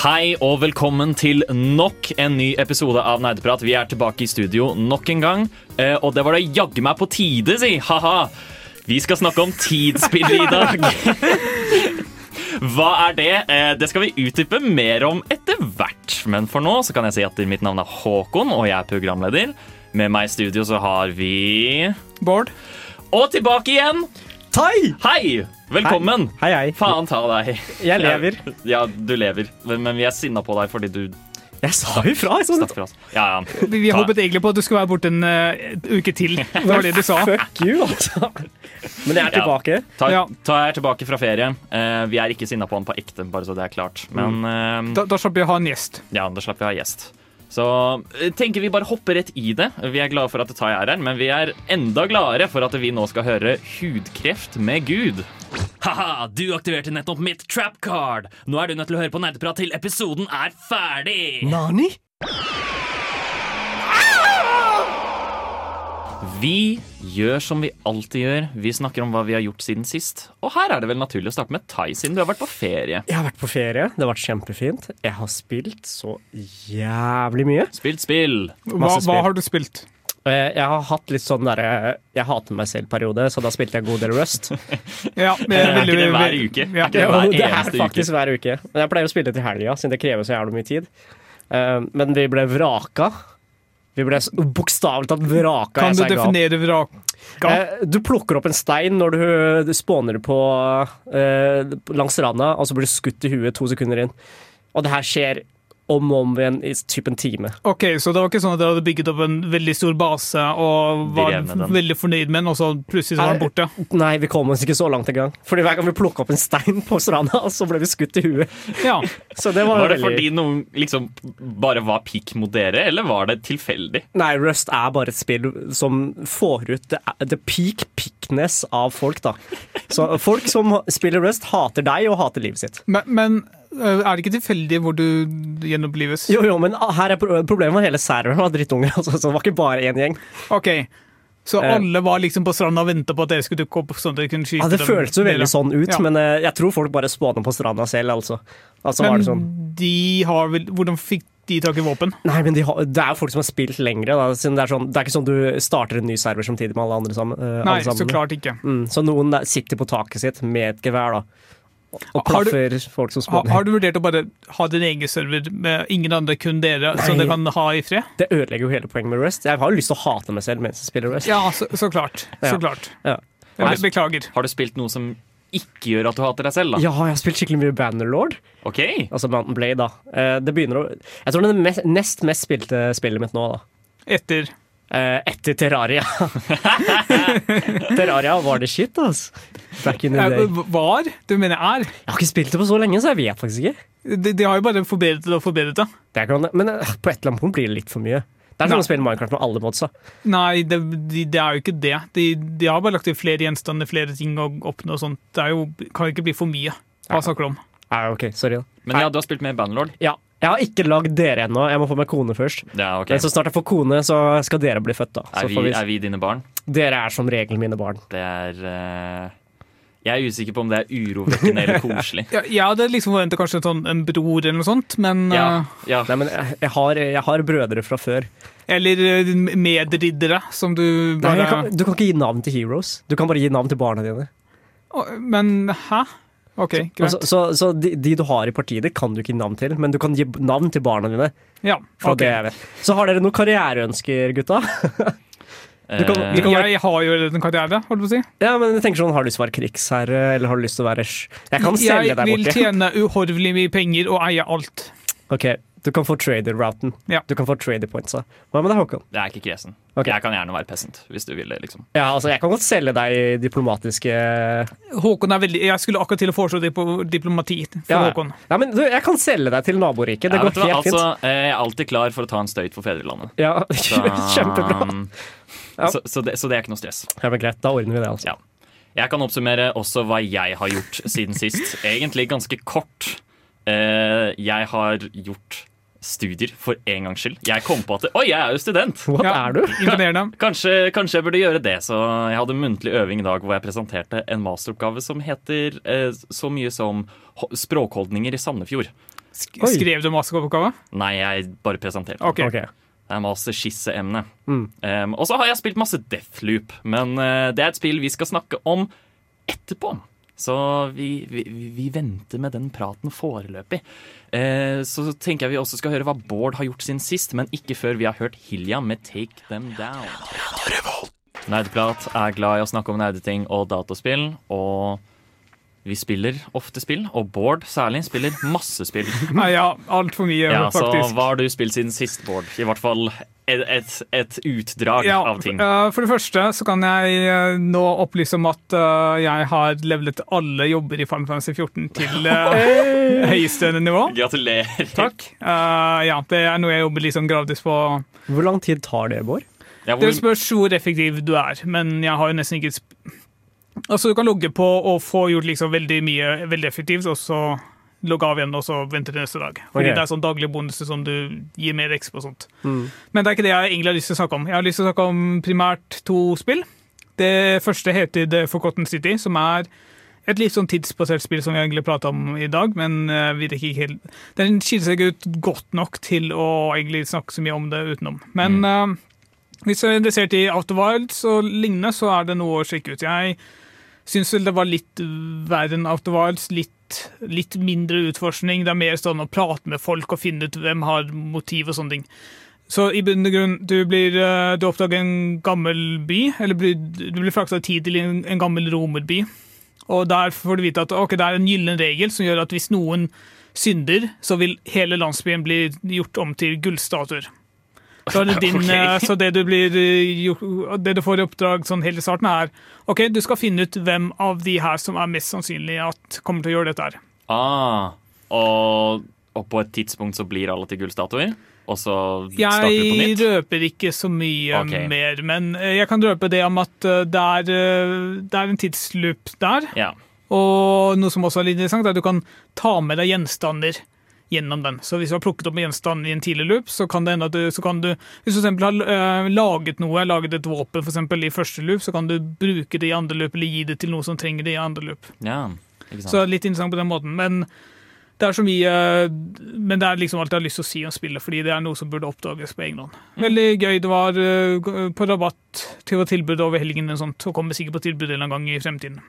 Hei og velkommen til nok en ny episode av Nerdeprat. Vi er tilbake i studio nok en gang. Eh, og det var det jaggu meg på tide, si! Ha-ha! Vi skal snakke om tidsspill i dag. Hva er det? Eh, det skal vi utdype mer om etter hvert. Men for nå så kan jeg si at mitt navn er Håkon, og jeg er programleder. Med meg i studio så har vi Bård? Og tilbake igjen! Tai! Hei! Velkommen. Hei, hei. Faen ta deg. Jeg lever. Ja, du lever. Men vi er sinna på deg fordi du Jeg sa ifra. Jeg sa fra. Ja, ja. Vi, håpet egentlig på at du skulle være borte en uh, uke til. Det var det du sa. Fuck you, altså. Men jeg er tilbake. Ta, Ja. ta jeg tilbake fra ferie. Uh, vi er ikke sinna på han på ekte, bare så det er klart. Men uh, Da, da slapp vi å ha en gjest. ja, da slapp vi ha gjest. Så eh, tenker vi bare hopper rett i det. Vi er glade for at Tai er her, men vi er enda gladere for at vi nå skal høre Hudkreft med Gud. Ha-ha, du aktiverte nettopp mitt trap card. Nå er du nødt til å høre på Nerdeprat til episoden er ferdig. Nani? Vi gjør som vi alltid gjør. Vi snakker om hva vi har gjort siden sist. Og her er det vel naturlig å starte med Tai, siden du har vært på ferie. Jeg har vært på ferie. Det har vært kjempefint. Jeg har spilt så jævlig mye. Spilt spill. Hva, spill. hva har du spilt? Eh, Jeg har hatt litt sånn derre Jeg hater meg selv-periode, så da spilte jeg en god del Rust. Ja, det Er ikke det hver uke? Ja. Er ikke det hver det er faktisk faktisk hver uke. Men jeg pleier å spille til helga, siden det krever så jævlig mye tid. Eh, Men vi ble vraka. Vi ble bokstavelig talt vraka. Kan du definere vraka? Eh, Du plukker opp en stein når du, du spåner på eh, langs randa, og så blir du skutt i huet to sekunder inn. Og det her skjer om og om igjen i typ en time. Ok, Så det var ikke sånn at dere hadde bygget opp en veldig stor base og var veldig fornøyd med den, og så plutselig så var den borte? Nei, vi kom oss ikke så langt engang. Fordi hver gang vi plukka opp en stein på stranda, så ble vi skutt i huet. Ja. Så det var, Var det veldig fordi noen liksom bare var pikk mot dere, eller var det tilfeldig? Nei, Rust er bare et spill som får ut the, det peak pickness av folk, da. Så folk som spiller Rust, hater deg og hater livet sitt. Men, men er det ikke tilfeldig hvor du gjenopplives? Jo, jo, men her er problemet med hele serveren var drittunger, altså, så det var ikke bare én gjeng. Ok, Så Eh. alle var liksom på stranda og venta på at dere skulle dukke opp? sånn at dere kunne skyte Ja, Det føltes jo veldig sånn ut, Ja. men eh, jeg tror folk bare spåner på stranda selv, altså. altså var Men det sånn. de har vel Hvordan fikk de tak i våpen? Nei, men de har, det er jo folk som har spilt lengre. Da, siden det, er sånn, det er ikke sånn du starter en ny server samtidig med alle andre sammen. eh, Nei, alle sammen. så klart ikke. Mm, så noen sitter på taket sitt med et gevær da, og- og Har du- plaffer folk som Ha, spåner. har du vurdert å bare ha din egen server med ingen andre, kun dere, så Nei. dere kan ha i fred? Det ødelegger jo hele poenget med Rest. Jeg har jo lyst til å hate meg selv mens jeg spiller Rest. Ja, så, så klart. Ja. Klart. Ja. Be- Beklager. Har du spilt noe som ikke gjør at du hater deg selv, da? Ja, jeg har spilt skikkelig mye Bannerlord, OK. altså Mountain Blade. da. Eh, Det begynner å Jeg tror det er det mest, nest mest spilte spillet mitt nå, da. Etter Eh, etter Terraria. Terraria var det shit, altså. Back in the day. Var? Du mener er? Jeg har ikke spilt det på så lenge, så jeg vet faktisk ikke. De, de har jo bare forbedret det og forbedret det. Det kan, men eh, på et eller annet punkt blir det litt for mye. Det er som å spille Minecraft med alle modsa. Nei, det, de, det er jo ikke det. De, de har bare lagt til flere gjenstander, flere ting å oppnå og sånt. Det er jo, kan jo ikke bli for mye. Hva snakker du om? Ja, ok, sorry da. Men ja, du har spilt med Bandlord? Ja, jeg har ikke lagd dere ennå. Jeg må få meg kone først. Ja, ok. Men Så snart jeg får kone, så skal dere bli født. da. Så Er vi, får vi, er vi dine barn? Dere er som regel mine barn. Det er eh, Jeg er usikker på om det er urovekkende eller koselig. Ja, jeg hadde liksom forventa kanskje en, sånn, en bror eller noe sånt, men Ja, eh, ja. Nei, men jeg, jeg, har, jeg har brødre fra før. Eller eh, medriddere, som du bare Nei, kan, du kan ikke gi navn til heroes. Du kan bare gi navn til barna dine. Men hæ? OK, greit. Så, så, så de, de du har i partiet ditt, kan du ikke gi navn til, men du kan gi navn til barna dine. Ja, okay. ok. det jeg vet. Så har dere noen karriereønsker, gutta? Du kan- Eh, du kan- Jeg har jo en karriere, holdt på å si. Ja, men jeg tenker sånn, Har du lyst til å være krigsherre, eller har du lyst til å være Jeg kan selge Jeg deg vil borti. tjene uhorvelig mye penger og eie alt. Ok, Du kan få trader-routen. Ja. Du kan få trader pointsa. Hva med deg, Håkon? Jeg er ikke kresen. Okay. Jeg kan gjerne være peasant, hvis du vil det. liksom. Ja, altså, jeg kan godt selge deg diplomatiske Håkon er veldig Jeg skulle akkurat til å foreslå dip- diplomati for Ja. Håkon. Ja, men du, jeg kan selge deg til naboriket. Det Ja, går helt fint. altså, eh, jeg er alltid klar for å ta en støyt for fedrelandet. Ja, Så, Kjempebra. Ja. Så, så, det, så det er ikke noe stress. Ja, men greit, da ordner vi det, altså. Ja. Jeg kan oppsummere også hva jeg har gjort siden sist. Egentlig ganske kort. Uh, jeg har gjort studier for en gangs skyld. Jeg kom på at Oi, jeg er jo student! What Ja, er du? Imponerende. Kanskje, kanskje jeg burde gjøre det. Så jeg hadde muntlig øving i dag hvor jeg presenterte en masteroppgave som heter eh, så mye som språkholdninger i Sandefjord. Sk- Oi. Skrev du masteroppgave? Nei, jeg bare presenterte. Ok. Ok. Det er masterskisseemne. Mm. Um, og så har jeg spilt masse Deathloop, men uh, det er et spill vi skal snakke om etterpå. Så vi, vi, vi venter med den praten foreløpig. Uh, så tenker jeg vi også skal høre hva Bård har gjort siden sist, men ikke før vi har hørt Hilja med Take Them Down. Nerdprat er glad i å snakke om nerdeting og dataspill, og vi spiller ofte spill, og Bård særlig spiller masse spill. Nei, ja, altfor mye, Ja, så hva har du spilt siden sist, Bård? I hvert fall et, et, et utdrag Ja, av ting. eh, for det første så kan jeg eh, nå opplyse om at eh, jeg har levelet alle jobber i Final Fantasy 14 til høyeste nivå. Gratulerer. Takk. Eh, ja, det er noe jeg jobber liksom gradvis på. Hvor lang tid tar det, Bård? Ja, Det hvor, spørs hvor effektiv du er, men jeg har jo nesten ikke Altså, du kan logge på og få gjort liksom veldig mye veldig effektivt, og så logge av igjen og så vente til neste dag. Fordi okay. det er sånn daglige bonuser som du gir mer exp og sånt. Men det er ikke det jeg egentlig har lyst til å snakke om. Jeg har lyst til å snakke om primært to spill. Det første heter The Forgotten City, som er et litt sånn tidsbasert spill som vi egentlig prata om i dag, men eh, vi rekker ikke helt Den skiller seg ut godt nok til å egentlig snakke så mye om det utenom. Men eh, hvis du er interessert i of Wilds og lignende, så er det noe å sjekke ut. Jeg syns vel det var litt verre enn Outer Wilds. Litt, litt mindre utforskning. Det er mer sånn å prate med folk og finne ut hvem har motiv og sånne ting. Så i bunn og grunn, du, blir, eh, du oppdager en gammel by, eller blir, du blir frakta tid til en, en gammel romerby. Og der får du vite at okay, det er en gyllen regel som gjør at hvis noen synder, så vil hele landsbyen bli gjort om til gullstatuer. Så, det din, Ok. eh, så det, du blir, eh, det du får i oppdrag sånn helt i starten, er ok, du skal finne ut hvem av de her som er mest sannsynlig at kommer til å gjøre dette her. ah, og, og på et tidspunkt så blir alle til gullstatuer, og så starter du på nytt? Jeg røper ikke så mye okay. mer, men eh, jeg kan røpe det om at det er, det er en tidsloop der. Ja. Og noe som også er litt interessant, er at du kan ta med deg gjenstander gjennom den. Så hvis du har plukket opp en gjenstand i en tidlig loop, så kan det hende at du, så kan du Hvis du eksempel har eh, laget noe, laget et våpen for eksempel, i første loop, så kan du bruke det i andre loop, eller gi det til noe som trenger det i andre loop. ja, ikke sant. Så litt interessant på den måten. Men det er så mye Men det er liksom alt jeg har lyst til å si om spillet, fordi det er noe som burde oppdages på egen hånd. Veldig gøy. Det var eh, på rabatt til å tilbud over helgen, eller sånt, og kommer sikkert på tilbud en gang i fremtiden.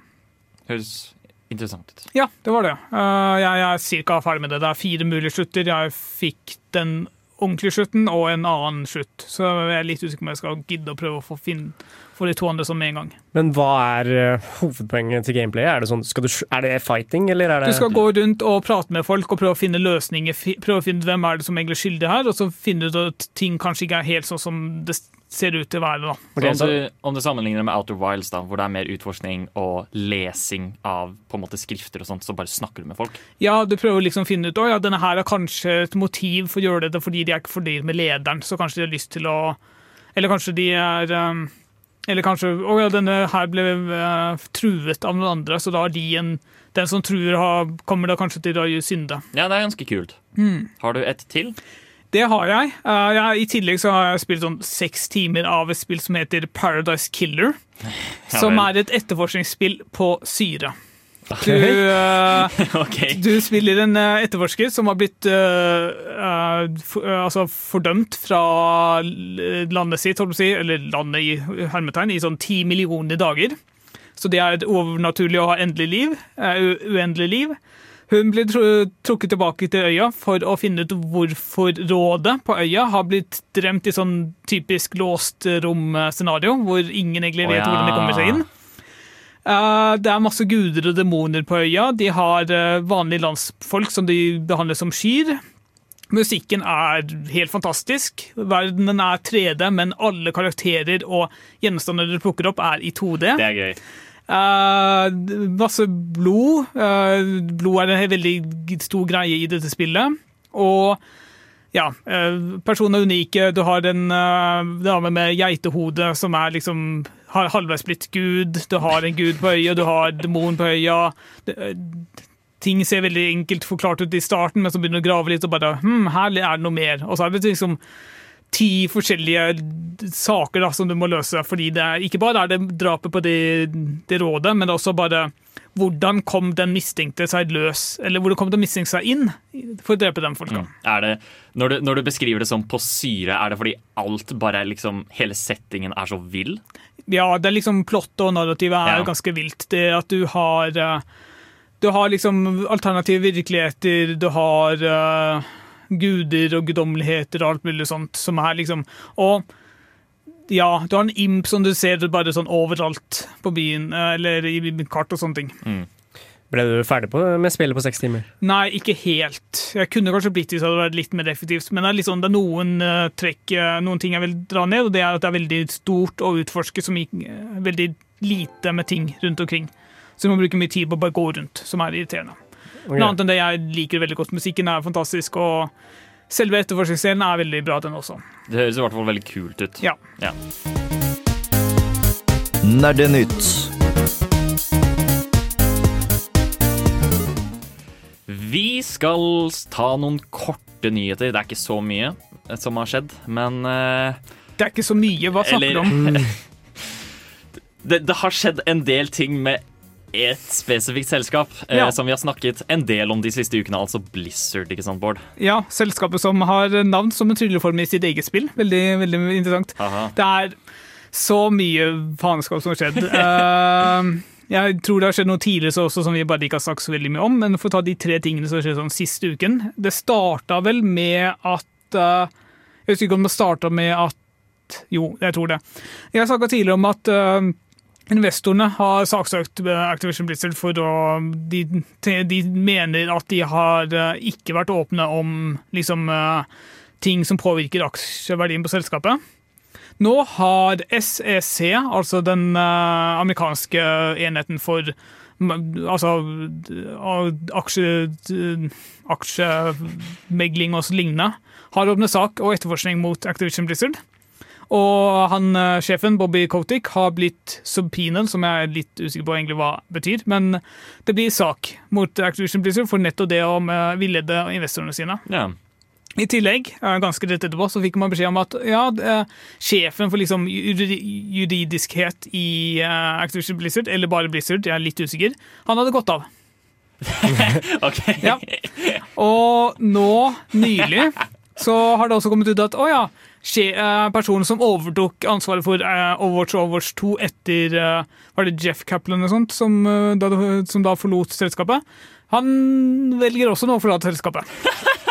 Høres interessant ut. Ja, det var det. Eh, jeg, er ca. ferdig med det. Det er fire mulige slutter. Jeg fikk den ordentlige slutten og en annen slutt. Så jeg er litt usikker på om jeg skal gidde å prøve å få, finne, få de to andre sånn med en gang. Men hva er eh, hovedpoenget til gameplayet? Er det, sånn, skal du, er det fighting, eller er det Du skal gå rundt og prate med folk og prøve å finne løsninger. Prøve å finne ut hvem er det som egentlig er skyldig her, og så finne ut at ting kanskje ikke er helt sånn som det ser ut til å være. da. Okay, så om, du, om du sammenligner med Outer Wilds, da, hvor det er mer utforskning og lesing av på en måte skrifter og sånt, så bare snakker du med folk? Ja, du prøver liksom å finne ut å ja, denne her er kanskje et motiv for å gjøre dette fordi de er ikke fornøyd med lederen, så kanskje de har lyst til å Eller kanskje de er um, Eller kanskje Å ja, denne her ble uh, truet av noen andre, så da har de en Den som truer, har, kommer da kanskje til å synde. Ja, det er ganske kult. Mm. Har du et til? Det har jeg. Uh, ja, I tillegg så har jeg spilt sånn seks timer av et spill som heter Paradise Killer. som er et etterforskningsspill på syre. Du, uh, okay. du spiller en uh, etterforsker som har blitt uh, uh, for, uh, altså fordømt fra landet sitt, holdt på å si, eller landet i hermetegn, i sånn ti millioner dager. Så det er et overnaturlig å ha endelig liv, uh, uendelig liv. Hun blir trukket tilbake til øya for å finne ut hvorfor rådet på øya har blitt dremt i sånn typisk låst rom-scenario, hvor ingen egentlig vet vet ja. hvordan de kommer seg inn. Eh, det er masse guder og demoner på øya. De har eh, vanlige landsfolk som de behandler som skyr. Musikken er helt fantastisk. Verdenen er 3D, men alle karakterer og gjenstander du plukker opp, er i 2D. Det er gøy. Uh, masse blod. Uh, blod er en veldig stor greie i dette spillet. Og ja, uh, personer er unike. Du har en uh, dame med geitehode som er liksom har halvveis blitt gud. Du har en gud på øya, du har demon på øya. Ting ser veldig enkelt forklart ut i starten, men så begynner du å grave litt og bare hm, her er det noe mer. Og så er det liksom ti forskjellige saker da, som du må løse. fordi det er, Ikke bare er det drapet på det, det rådet, men det er også bare hvordan kom den mistenkte seg løs, eller hvordan kom den mistenkte seg inn for å drepe de folka. Mm. Er det, når, du, når du beskriver det som på syre, er det fordi alt bare liksom Hele settingen er så vill? Ja, det er liksom plottet og narrativet er Ja. ganske vilt. Det at du har eh, Du har liksom alternative virkeligheter, du har uh, guder og guddommeligheter og alt mulig sånt som er liksom Og ja, du har en imp som du ser bare sånn overalt på byen, eh, eller i kart og sånne ting. Ble du ferdig på, med spillet på seks timer? Nei, ikke helt. Jeg kunne kanskje blitt hvis det hadde vært litt mer effektivt. Men det er, liksom, det er noen uh, trekk, eh, noen ting jeg vil dra ned, og det er at det er veldig stort å utforske, som gikk uh, veldig lite med ting rundt omkring. Så du må bruke mye tid på å bare gå rundt, som er irriterende. Okay. Men annet enn det, jeg liker veldig godt. Musikken er fantastisk, og selve etterforskningsscenen er veldig bra, den også. Det høres i hvert fall veldig kult ut. Ja. Ja. Nerdenytt. Vi skal ta noen korte nyheter. Det er ikke så mye eh, som har skjedd, men uh, Det er ikke så mye. Hva snakker du om? det, det har skjedd en del ting med et spesifikt selskap eh, som vi har snakket en del om de siste ukene, altså Blizzard. ikke sant, Bård? Ja, selskapet som har navn som en trylleform i sitt eget spill. Veldig, veldig interessant. Aha. Det er så mye faenskap som har skjedd. uh, jeg tror det har skjedd noe tidligere også som vi bare ikke har sagt så veldig mye om, men for å ta de tre tingene som har skjedd sånn siste uken Det starta vel med at uh, Jeg husker ikke om det starta med at Jo, jeg tror det. Jeg snakka tidligere om at eh, investorene har saksøkt eh, Activision Blizzard for å de, de mener at de har eh, ikke vært åpne om liksom eh, ting som påvirker aksjeverdien på selskapet. Nå har SEC, altså den amerikanske enheten for altså aksje, aksjemegling og så lignende, har åpnet sak og etterforskning mot Activision Blizzard. Og han, eh, sjefen, Bobby Kotick, har blitt subpoenaen, som jeg er litt usikker på egentlig hva betyr. Men det blir sak mot Activision Blizzard for nettopp det å eh, villede investorene sine. Ja. I tillegg, eh, ganske rett etterpå, så fikk man beskjed om at ja, sjefen for liksom juridiskhet i Activision Blizzard, eller bare Blizzard, jeg er litt usikker, han hadde gått av. OK. Ja. Og nå, nylig, så har det også kommet ut at å ja, personen som overtok ansvaret for eh, Overwatch og Overwatch 2 etter eh, Var det Jeff Kaplan og sånt, som, eh, da, som da forlot selskapet? Han velger også nå å forlate selskapet.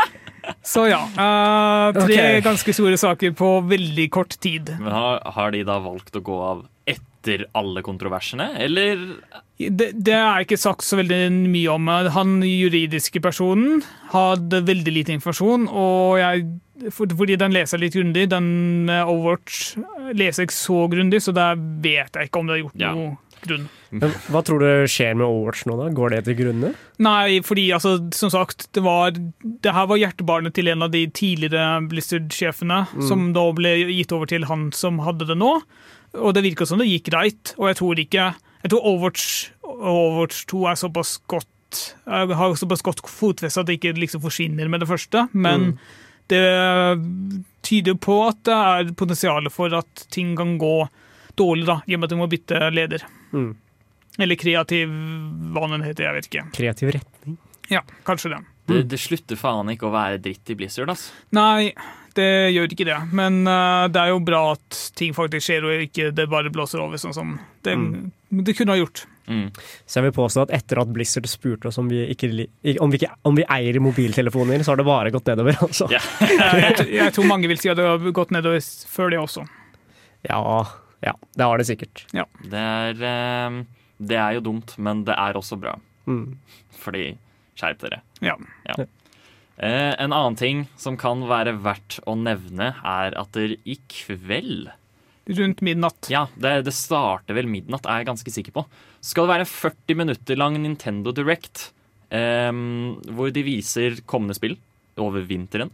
Så ja. eh, tre okay. ganske store saker på veldig kort tid. Men har, har de da valgt å gå av etter alle kontroversene, eller Det, det er ikke sagt så veldig mye om. Han juridiske personen hadde veldig lite informasjon, og jeg, for, fordi den leser litt grundig, den Overwatch leser jeg så grundig, så der vet jeg ikke om det har gjort Ja. noe grunn. Men hva tror du skjer med Overwatch nå, da? Går det til grunne? Nei, fordi altså, som sagt, det var Det her var hjertebarnet til en av de tidligere Blizzard-sjefene, som da ble gitt over til han som hadde det nå. Og det virka som det gikk greit, og jeg tror ikke Jeg tror Overwatch, Overwatch 2 er såpass godt eh, har såpass godt fotfeste at det ikke liksom forsvinner med det første, men det tyder på at det er potensial for at ting kan gå dårlig, da, i og med at du må bytte leder. Mm. Eller kreativ, hva den heter, jeg vet ikke. Kreativ retning. Ja, kanskje det. det, det slutter faen ikke å være dritt i Blizzard, altså. Nei, det gjør ikke det. Men uh, det er jo bra at ting faktisk skjer, og ikke det bare blåser over, sånn som det, det kunne ha gjort. Mm. Så jeg vil påstå at etter at Blizzard spurte oss om vi, ikke, om vi, ikke, om vi eier mobiltelefoner, så har det bare gått nedover, altså. Yeah. Jeg, jeg, tror mange vil si at det har gått nedover før det også. Ja, ja, det har det sikkert. Det er eh, Det er jo dumt, men det er også bra. Mm. Fordi Skjerp dere. Ja. Eh, en annen ting som kan være verdt å nevne, er at det i kveld Rundt midnatt. Ja, det, det starter vel midnatt, er jeg ganske sikker på. Skal det være en 40 minutter lang Nintendo Direct, eh, hvor de viser kommende spill over vinteren.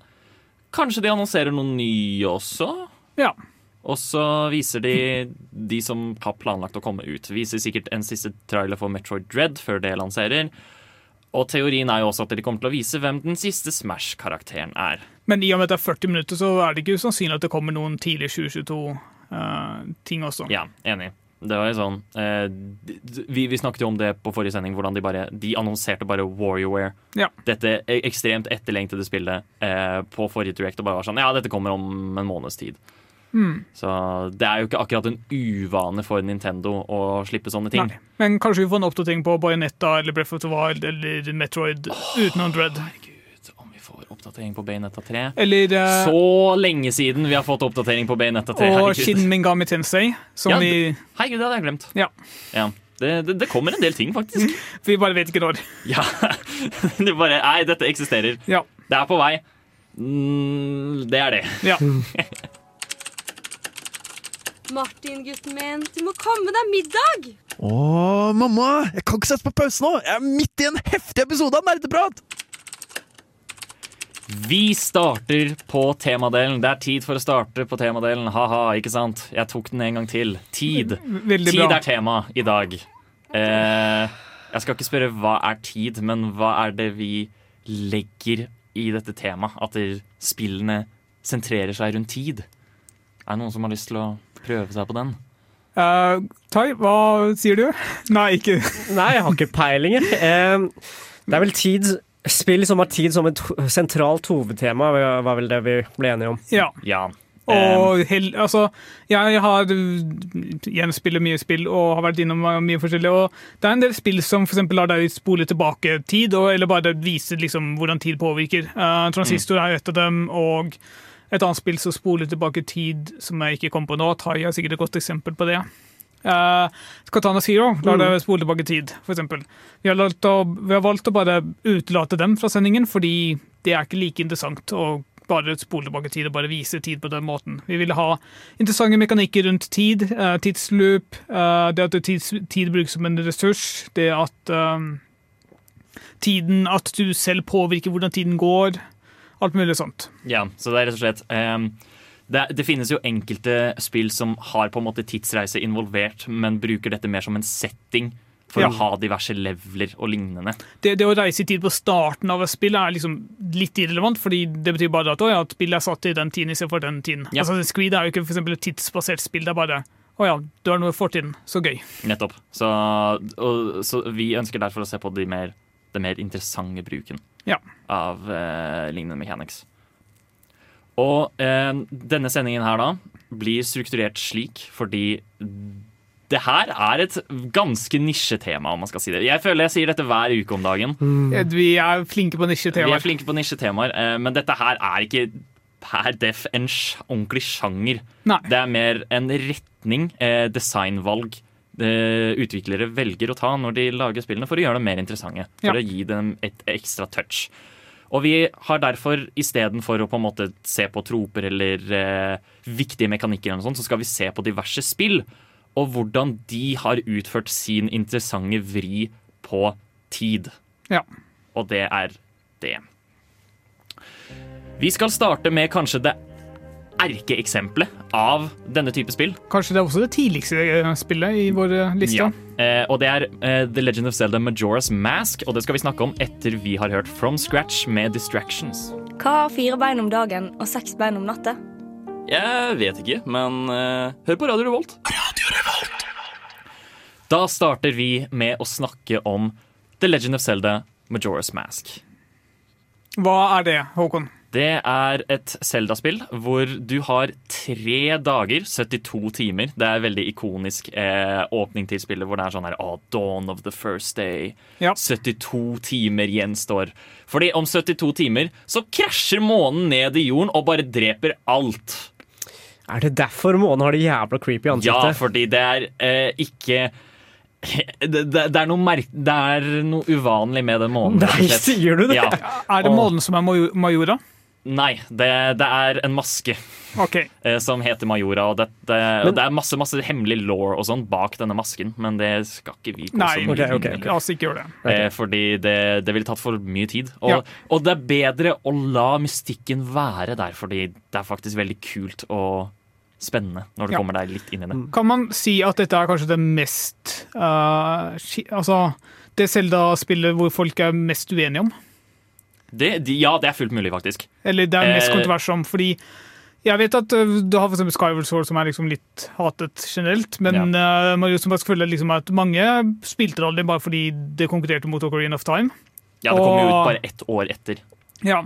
Kanskje de annonserer noen nye også? Ja. Og så viser de de som har planlagt å komme ut. Viser sikkert en siste trailer for Metroid Dread før det lanserer. Og teorien er jo også at de kommer til å vise hvem den siste Smash-karakteren er. Men i og med at det er 40 minutter, så er det ikke usannsynlig at det kommer noen tidlig 2022-ting også. Ja, enig. Det var jo sånn eh, vi, vi snakket jo om det på forrige sending, hvordan de bare De annonserte bare WarioWare. Ja. Dette e- ekstremt etterlengtede spillet eh, på forrige Direct og bare var sånn Ja, dette kommer om en måneds tid. Hmm. Så det er jo ikke akkurat en uvane for Nintendo å slippe sånne ting. Nei. Men kanskje vi får en oppdatering på Bayonetta eller Breath of the Wild eller Metroid utenom Dread. Herregud, om vi får oppdatering på Bayonetta 3 Eller uh, Så lenge siden vi har fått oppdatering på Bayonetta 3. og herregud. Shin Mingami Tensei, som Ja, vi, Herregud, det hadde jeg glemt. Ja. Ja. Det, det, det kommer en del ting, faktisk. vi bare vet ikke når. Ja. Det bare Nei, dette eksisterer. Ja. Det er på vei. Mm, det er det. ja. Martin, gutten min, du må komme deg middag! Å, mamma! Jeg kan ikke sette på pause nå! Jeg er midt i en heftig episode av Nerdeprat! Vi starter på temadelen. Det er tid for å starte på temadelen. Ha-ha, ikke sant? Jeg tok den en gang til. Tid. Veldig Tid bra. er tema i dag. Eh, jeg skal ikke spørre hva er tid, men hva er det vi legger i dette temaet? At spillene sentrerer seg rundt tid. Er det noen som har lyst til å prøve seg på den? Uh, Tai, hva sier du? Nei, ikke Nei, jeg har ikke peiling. Eh, Det er vel tid Spill som har tid som et sentralt hovedtema, var vel det vi ble enige om. Ja. Ja. Og hel, altså, jeg har igjen spiller mye spill og har vært innom mye forskjellig. Og det er en del spill som for lar deg spole tilbake tid, og, eller bare viser liksom hvordan tid påvirker. Uh, Transistor er et av dem, og et annet spill som spoler tilbake tid, som jeg ikke kom på nå. Tai er sikkert et godt eksempel på det. Uh, Katana Zero lar deg spole tilbake tid, eksempel. Vi har, valgt å, vi har valgt å bare utelate dem fra sendingen, fordi det er ikke like interessant å bare spole tilbake tid og bare vise tid på den måten. Vi ville ha interessante mekanikker rundt tid, uh, tidsloop, uh, det at tids, tid brukes som en ressurs, det at uh, tiden, at du selv påvirker hvordan tiden går, alt mulig sånt. Ja, så det er rett og slett um, det, det finnes jo enkelte spill som har på en måte tidsreise involvert, men bruker dette mer som en setting for Ja. å ha diverse leveler og lignende. Det, det å reise i tid på starten av et spill er liksom litt irrelevant, fordi det betyr bare at, å ja, at spillet er satt i den tiden istedenfor den tiden. Ja. Altså, Screed er jo ikke for et tidsbasert spill, det er bare å ja, du har noe i fortiden, så gøy. Nettopp. Så, og, så vi ønsker derfor å se på de mer, den mer interessante bruken Ja. av eh, lignende mechanics. Og eh, denne sendingen her da blir strukturert slik fordi det her er et ganske nisjetema, om man skal si det. Jeg føler jeg sier dette hver uke om dagen. Mm. Vi er flinke på nisjetemaer. Vi er flinke på nisjetemaer, eh, men dette her er ikke per def en ordentlig sjanger. Nei. Det er mer en retning, eh, designvalg, utviklere velger å ta når de lager spillene for å gjøre dem mer interessante. For Ja. å gi dem et ekstra touch. Og vi har derfor istedenfor å på en måte se på troper eller eh, viktige mekanikker, eller noe sånt, så skal vi se på diverse spill. Og hvordan de har utført sin interessante vri på tid. Ja. Og det er det. Vi skal starte med kanskje det erkeeksempelet av denne type spill. Kanskje det er også det tidligste eh, spillet i vår eh, liste. Ja. Eh, og det er eh, The Legend of Zelda Majora's Mask, og det skal vi snakke om etter vi har hørt From Scratch med Distractions. Hva har fire bein om dagen og seks bein om natta? Jeg vet ikke, men eh, hør på Radio Revolt. Radio Revolt. Da starter vi med å snakke om The Legend of Zelda Majora's Mask. Hva er det, Håkon? Det er et Zelda-spill hvor du har tre dager, 72 timer. Det er veldig ikonisk eh, åpning til spillet hvor det er sånn her oh, Dawn of the first day. Ja. 72 timer gjenstår. Fordi om 72 timer så krasjer månen ned i jorden og bare dreper alt. Er det derfor månen har det jævla creepy ansiktet? Ja, fordi det er eh, ikke Det, det, det, er noe merk, det er noe uvanlig med den månen. Nei, sier du det? Ja. Er det månen som er Maj- Majora? Nei, det, det er en maske OK. eh, som heter Majora. Og det, det, men, det er masse masse hemmelig law og sånn bak denne masken, men det skal ikke vi gå Nei, så mye okay, la oss ikke gjøre det. Okay. fordi det, det ville tatt for mye tid. Og, Ja. og det er bedre å la mystikken være der, fordi det er faktisk veldig kult og spennende når du Ja. kommer deg litt inn i det. Kan man si at dette er kanskje det mest uh, Altså det Zelda-spillet hvor folk er mest uenige om? Det, de, ja, det er fullt mulig, faktisk. Eller det er mest Eh. kontrovers om? Fordi jeg vet at uh, du har eksempel Skyward Sword, som er liksom litt hatet generelt. Men uh, Mario som bare føler liksom at mange spilte det aldri bare fordi det konkurrerte mot Ocarina of Time. Ja, Det kom jo ut bare ett år etter. Ja,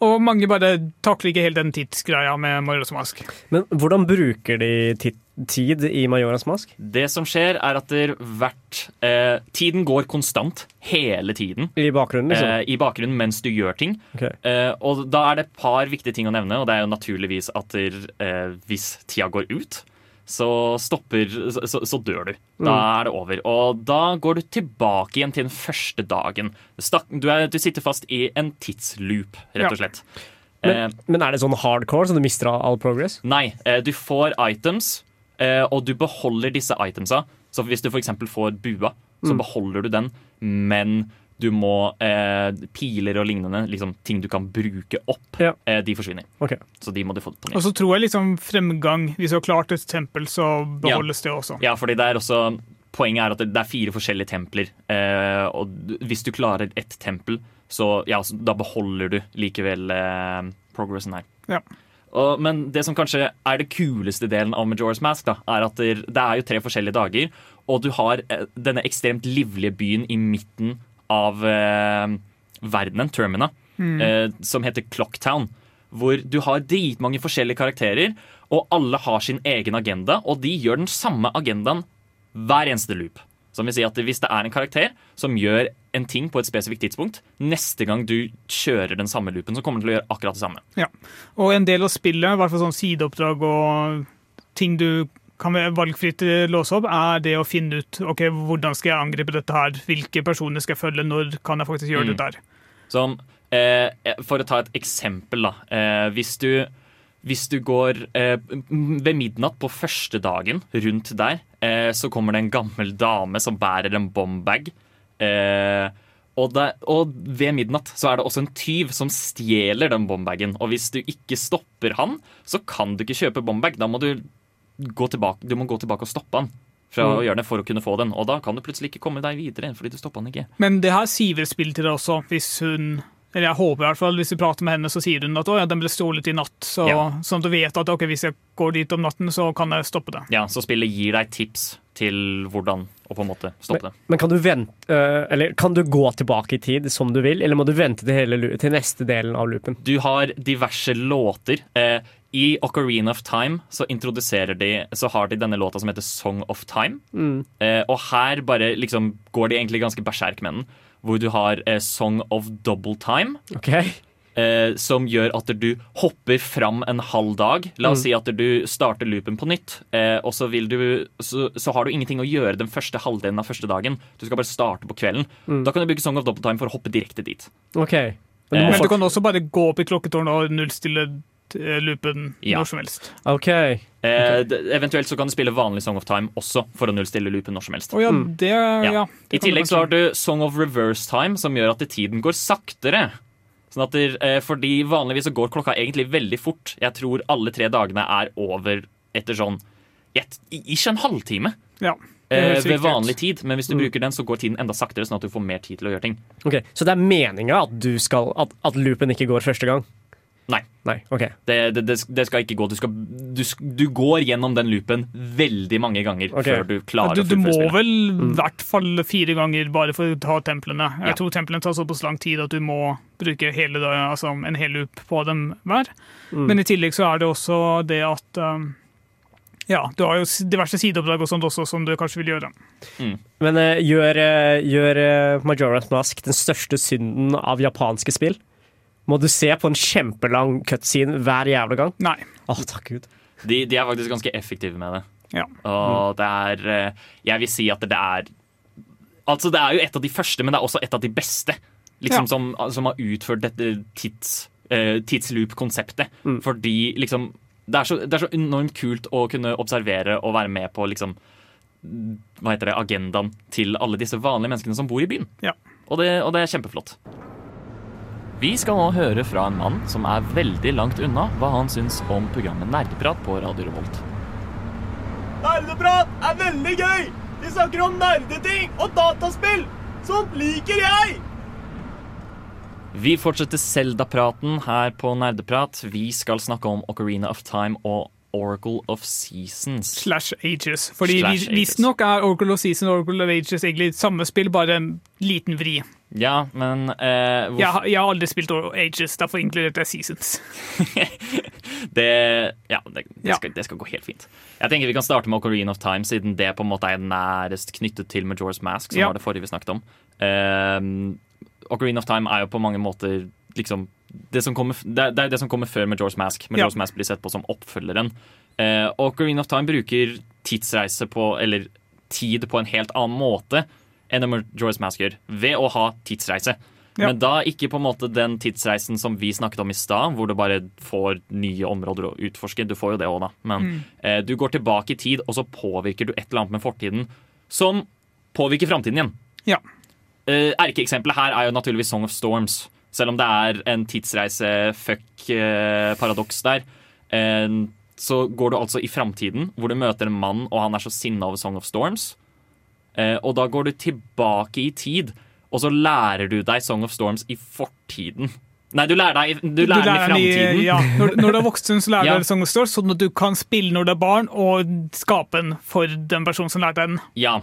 Og mange bare takler ikke helt den tidsgreia med Majoras Mask. Men hvordan bruker de ti tid i Majoras mask? Det som skjer, er at det hvert eh, Tiden går konstant. Hele tiden. I bakgrunnen, liksom? Eh, I bakgrunnen mens du gjør ting. Ok. Eh, og da er det et par viktige ting å nevne, og det er jo naturligvis at der, eh, hvis tida går ut, så stopper Så, så, dør du. Da er det over. Og da går du tilbake igjen til den første dagen. Du, er, du sitter fast i en tidsloop, rett og slett. Ja. Men, men er det sånn hardcore, så du mister all progress? Nei, eh, du får items, eh, og du beholder disse itemsa. Så hvis du f.eks. får bua, så beholder du den, men du må eh, Piler og lignende, liksom ting du kan bruke opp, Ja. eh, de forsvinner. Ok. Så de må du få på nytt. Og så tror jeg liksom fremgang Hvis du har klart et tempel, så beholdes det også. Ja, fordi det er også Poenget er at det det er fire forskjellige templer. Eh, og hvis du klarer ett tempel, så ja, så da beholder du likevel eh, progressen her. Ja. Og, men det som kanskje er det kuleste delen av Majora's Mask, da, er at det, det er jo tre forskjellige dager, og du har eh, denne ekstremt livlige byen i midten av eh, verdenen, Termina, eh, som heter Clocktown. Hvor du har dritmange forskjellige karakterer, og alle har sin egen agenda, og de gjør den samme agendaen hver eneste loop. Som vil si at Hvis det er en karakter som gjør en ting på et spesifikt tidspunkt, neste gang du kjører den samme loopen, så kommer den til å gjøre akkurat det samme. Ja. Og en del av spillet, i hvert fall sånn sideoppdrag og ting du kan valgfritt eh, låse opp, er det å finne ut ok, hvordan skal jeg angripe dette her, hvilke personer skal jeg følge, når kan jeg faktisk gjøre Mm. det der. Sånn, eh, for å ta et eksempel, da. Eh, hvis, du, hvis du går eh, ved midnatt på første dagen, rundt der, eh, så kommer det en gammel dame som bærer en bombag. Eh, og, det, og ved midnatt så er det også en tyv som stjeler den bombagen. Og hvis du ikke stopper han, så kan du ikke kjøpe bombag. Da må du gå tilbake, du må gå tilbake og stoppe han. Fra å gjøre det for å kunne få den Og da kan du plutselig ikke komme deg videre. Fordi du stopper han ikke Men det her sier vel spill til deg også, hvis hun eller jeg håper i hvert fall, Hvis du prater med henne, så sier hun at ja, den ble stjålet i natt. Så, Ja. Sånn at du vet at ok, hvis jeg går dit om natten, så kan jeg stoppe det. Ja, så spillet gir deg tips til hvordan å på en måte stoppe det. Men kan du, vente, øh, eller kan du gå tilbake i tid som du vil, eller må du vente til, hele, til neste delen av loopen? Du har diverse låter. Eh, I Ocarina of Time så introduserer de Så har de denne låta som heter Song of Time. Eh, og her bare liksom går de egentlig ganske berserk med den. Hvor du har eh, Song of Double Time. Ok? Eh, som gjør at du hopper fram en halv dag. La oss si at du starter loopen på nytt, eh, og så, vil du, så, så har du ingenting å gjøre den første halvdelen av første dagen. Du skal bare starte på kvelden. Da kan du bruke Song of Double Time for å hoppe direkte dit. Ok. Men du Eh, Men du kan også bare gå opp i klokketårnet og nullstille eh, loopen Ja. når som helst. Ok. Eh, eventuelt så kan du spille vanlig Song of Time også for å nullstille loopen når som helst. Oh, ja, det, ja. det I tillegg så har du Song of Reverse Time, som gjør at tiden går saktere. Sånn at der, eh, fordi Vanligvis så går klokka egentlig veldig fort. Jeg tror alle tre dagene er over etter sånn et, ikke en halvtime ja, eh, ved vanlig tid. Men hvis du bruker den, så går tiden enda saktere, sånn at du får mer tid til å gjøre ting. Ok, Så det er meninga at, at, at loopen ikke går første gang? Nei. Nei, Okay. Det, det, det, det skal ikke gå. Du, skal, du, du går gjennom den loopen veldig mange ganger okay. før du klarer du, å du må fullføre spillet. vel i hvert fall fire ganger bare for å ta templene. Ja. Jeg tror templene tar såpass lang tid at du må bruke hele, altså en hel loop på dem hver. Men i tillegg så er det også det at um, Ja, du har jo diverse sideoppdrag og sånt også som du kanskje vil gjøre. Men uh, gjør, uh, gjør eh, Majora's Mask den største synden av japanske spill? Må du se på en kjempelang cutscene hver jævla gang? Nei. Å, takk Gud. De, de er faktisk ganske effektive med det. Ja. Og det er eh, Jeg vil si at det er Altså, det er jo et av de første, men det er også et av de beste liksom, Ja. som, som har utført dette tids, uh, tidsloop-konseptet. Fordi liksom det er, så, det er så enormt kult å kunne observere og være med på liksom hva heter det, agendaen til alle disse vanlige menneskene som bor i byen. Ja. Og det, og det er kjempeflott. Vi skal nå høre fra en mann som er veldig langt unna hva han syns om programmet Nerdeprat på Radio Revolt. Nerdeprat er veldig gøy! De snakker om nerdeting og dataspill! Sånt liker jeg! Vi fortsetter Zelda-praten her på Nerdeprat. Vi skal snakke om Ocarina of Time og Oracle of Seasons. Slash Ages. Fordi visstnok er Oracle of Seasons og Oracle of Ages egentlig samme spill, bare en liten vri. Ja, men eh, Jeg, har- jeg har aldri spilt Ages, derfor inkluderte jeg Seasons. det, ja, det, det, Ja. skal, det skal gå helt fint. Jeg tenker Vi kan starte med Ocarina of Time, siden det på en måte er nærest knyttet til Majora's Mask. som Ja. var det forrige vi snakket om. Eh, Ocarina of Time er jo på mange måter liksom det som kommer, det, er- det er det som kommer før Majora's Mask. Majora's. Mask blir sett på som oppfølgeren. Eh, Ocarina of Time bruker tidsreise på, eller tid på en helt annen måte enn det Majora's Masker ved å ha tidsreise. Ja. Men da ikke på en måte den tidsreisen som vi snakket om i stad, hvor du bare får nye områder å utforske. Du får jo det òg, da. Men Mm. eh, du går tilbake i tid, og så påvirker du et eller annet med fortiden som påvirker framtiden igjen. Ja. Eh, Erkeeksempelet her er jo naturligvis Song of Storms. Selv om det er en tidsreise-fuck-paradoks der, eh, så går du altså i framtiden, hvor du møter en mann, og han er så sinna over Song of Storms. Eh, Og da går du tilbake i tid, og så lærer du deg Song of Storms i fortiden. Nei, du lærer, deg, du lærer den i framtiden. ja, når, når du er voksen, så lærer Ja. du Song of Storms, sånn at du kan spille når du er barn, og skape den for den personen som lærte den. Ja.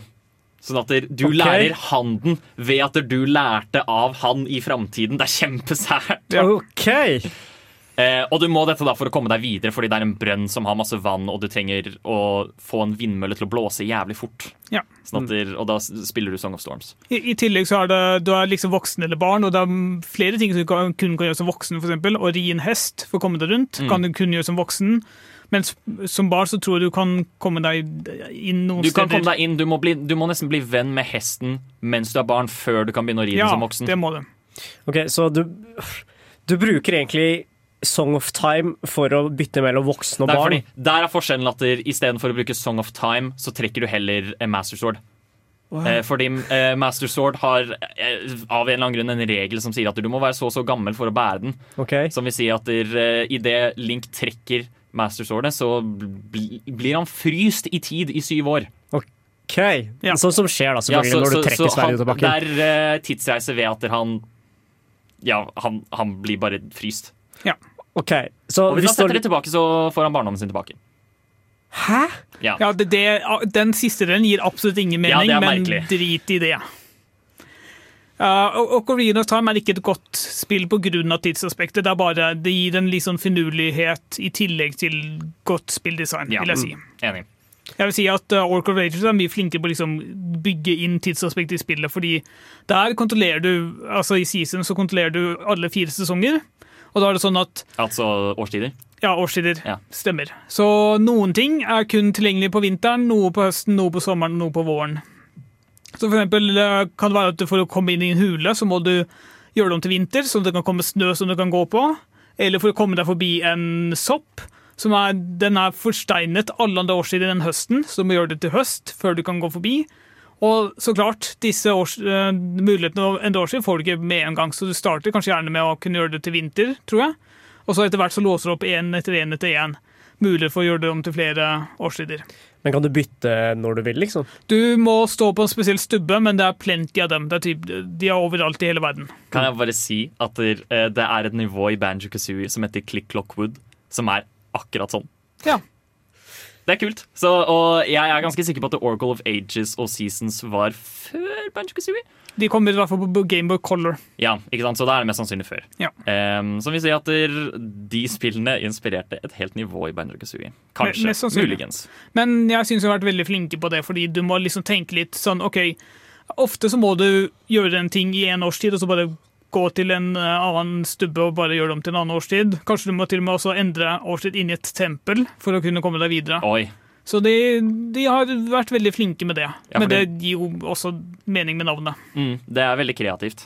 Sånn at du okay. lærer han den ved at du lærte av han i framtiden. Det er kjempesært. OK! Eh, og du må dette da for å komme deg videre, fordi det er en brønn som har masse vann, og du trenger å få en vindmølle til å blåse jævlig fort. Ja. Sånn at der, og da spiller du Song of Storms. I, I tillegg så er det, du er liksom voksen eller barn, og det er flere ting som du kan, kun kan gjøre som voksen, for eksempel. Å ri en hest for å komme deg rundt, Mm. kan du kun gjøre som voksen. Mens som barn så tror jeg du kan komme deg inn noen Du kan steder. komme deg inn, du må, bli, du må nesten bli venn med hesten mens du er barn, før du kan begynne å ri den ja, som voksen. Ja, det må du. Ok, Så du, du bruker egentlig Song of Time for å bytte mellom voksne og barn? fordi, der er forskjellen at der, istedenfor å bruke Song of Time, så trekker du heller Master Sword. Eh, fordi eh, Master Sword har eh, av en eller annen grunn en regel som sier at du må være så og så gammel for å bære den. Okay. Som vil si at der, eh, idet Link trekker Master Swordet, så bl blir han fryst i tid i syv år. ok. Ja. Sånn som skjer da, Ja, så, når du trekker sverdet ut av bakken. det er eh, tidsreise ved at han Ja, han, han blir bare fryst. Ok, så Og hvis hvis han setter det tilbake, så får han barndommen sin tilbake. Hæ? Ja. Ja, det, det, Den siste delen gir absolutt ingen mening, er men drit i det. Uh, Ocarina of Time er ikke et godt spill pga. tidsaspektet. Det, er bare, det gir en litt sånn finurlighet i tillegg til godt spilldesign, Ja. vil jeg si. Enig. Jeg vil si at uh, Oracle of Rages er mye flinkere på å liksom bygge inn tidsaspektet i spillet, fordi der kontrollerer du altså i season så kontrollerer du alle fire sesonger. Og da er det sånn at Altså årstider. ja, årstider Ja. stemmer. Så noen ting er kun tilgjengelig på vinteren, noe på høsten, noe på sommeren, noe på våren. Så for eksempel eh, kan det være at for å komme inn i en hule, så må du gjøre det om til vinter, sånn at det kan komme snø som du kan gå på. Eller for å komme deg forbi en sopp. Som er, den er forsteinet alle andre årstider enn høsten, så du må gjøre det til høst før du kan gå forbi. Og så klart, disse års, uh, mulighetene å endre årstid får du ikke med en gang, så du starter kanskje gjerne med å kunne gjøre det til vinter, tror jeg. Og så etter hvert så låser du opp én etter én etter én. Mulighet for å gjøre det om til flere årstider. Men kan du bytte når du vil, liksom? Du må stå på en spesiell stubbe, men det er plenty av dem. Det er typ, de er overalt i hele verden. Kan jeg bare si at det, eh, det er et nivå i Banjo Kazooie som heter Click Clockwood, som er akkurat sånn. Ja. Det er kult. Så, og jeg er ganske sikker på at The Oracle of Ages og Seasons var før Banjo Kazooie. De kom i hvert fall på Gameboy Color. Ja, ikke sant? Så da er det mest sannsynlig før. Ja. Um, som vil si at de spillene inspirerte et helt nivå i Banjo Kazooie. Kanskje. Mest. Muligens. Men jeg syns de har vært veldig flinke på det, fordi du må liksom tenke litt sånn OK, ofte så må du gjøre en ting i en årstid, og så bare gå til en eh, annen stubbe og bare gjøre det om til en annen årstid. Kanskje du må til og med også endre årstid inn i et tempel for å kunne komme deg videre. Oi. Så de, de har vært veldig flinke med det. Ja, Men det gir jo også mening med navnet. Mm, det er veldig kreativt.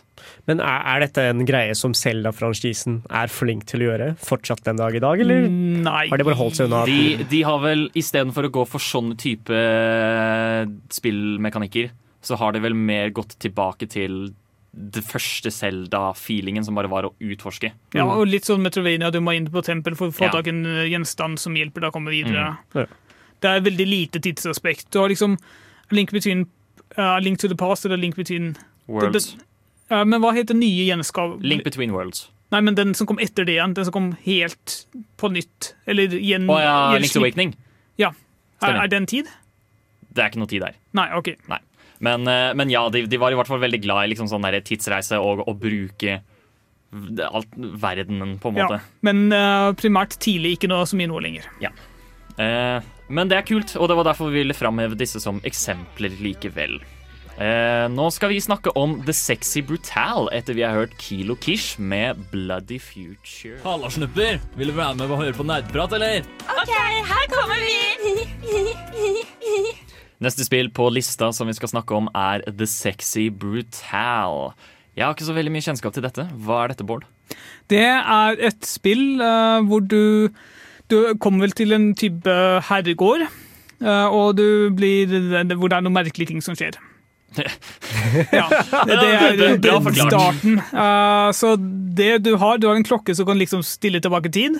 Men er, er dette en greie som Selda-franchisen er flink til å gjøre fortsatt den dag i dag, eller Nei. har de bare holdt seg unna? De, de har vel, istedenfor å gå for sånne type eh, spillmekanikker, så har de vel mer gått tilbake til det første Zelda-feelingen, som bare var å utforske. Ja, og litt sånn Metrovania, du må inn på tempel for å få Ja. tak i en eh, gjenstand som hjelper deg å komme videre. Mm. Ja. Det er veldig lite tidsaspekt. Du har liksom Link between uh, Link to the past eller Link between Worlds. uh, Men hva heter nye gjenskap... Link between worlds. Nei, men den som kom etter det igjen. Den som kom helt på nytt. Eller gjen... Å ja, Link's Awakening. Ja. Er, er det en tid? Det er ikke noe tid der. Nei, OK. Men, eh, men ja, de, de var i hvert fall veldig glad i liksom sånn der tidsreise og å bruke alt, verdenen, på en måte. Ja. Men uh, primært tidlig, ikke noe så mye nå lenger. Eh, men det er kult, og det var derfor vi ville framheve disse som eksempler likevel. Eh, nå skal vi snakke om The Sexy Brutal etter vi har hørt Kilo Kish med Bloody Future. Halla, snupper! Vil du være med og høre på nerdprat, eller? OK, her kommer vi! Neste spill på lista som vi skal snakke om, er The Sexy Brutal. Jeg har ikke så veldig mye kjennskap til dette. Hva er dette, Bård? Det er et spill uh, hvor du Du kommer vel til en type herregård, uh, og du blir Hvor det er noen merkelige ting som skjer. Ja, det, er det er starten. Uh, så det du har, du har en klokke som kan liksom stille tilbake tid,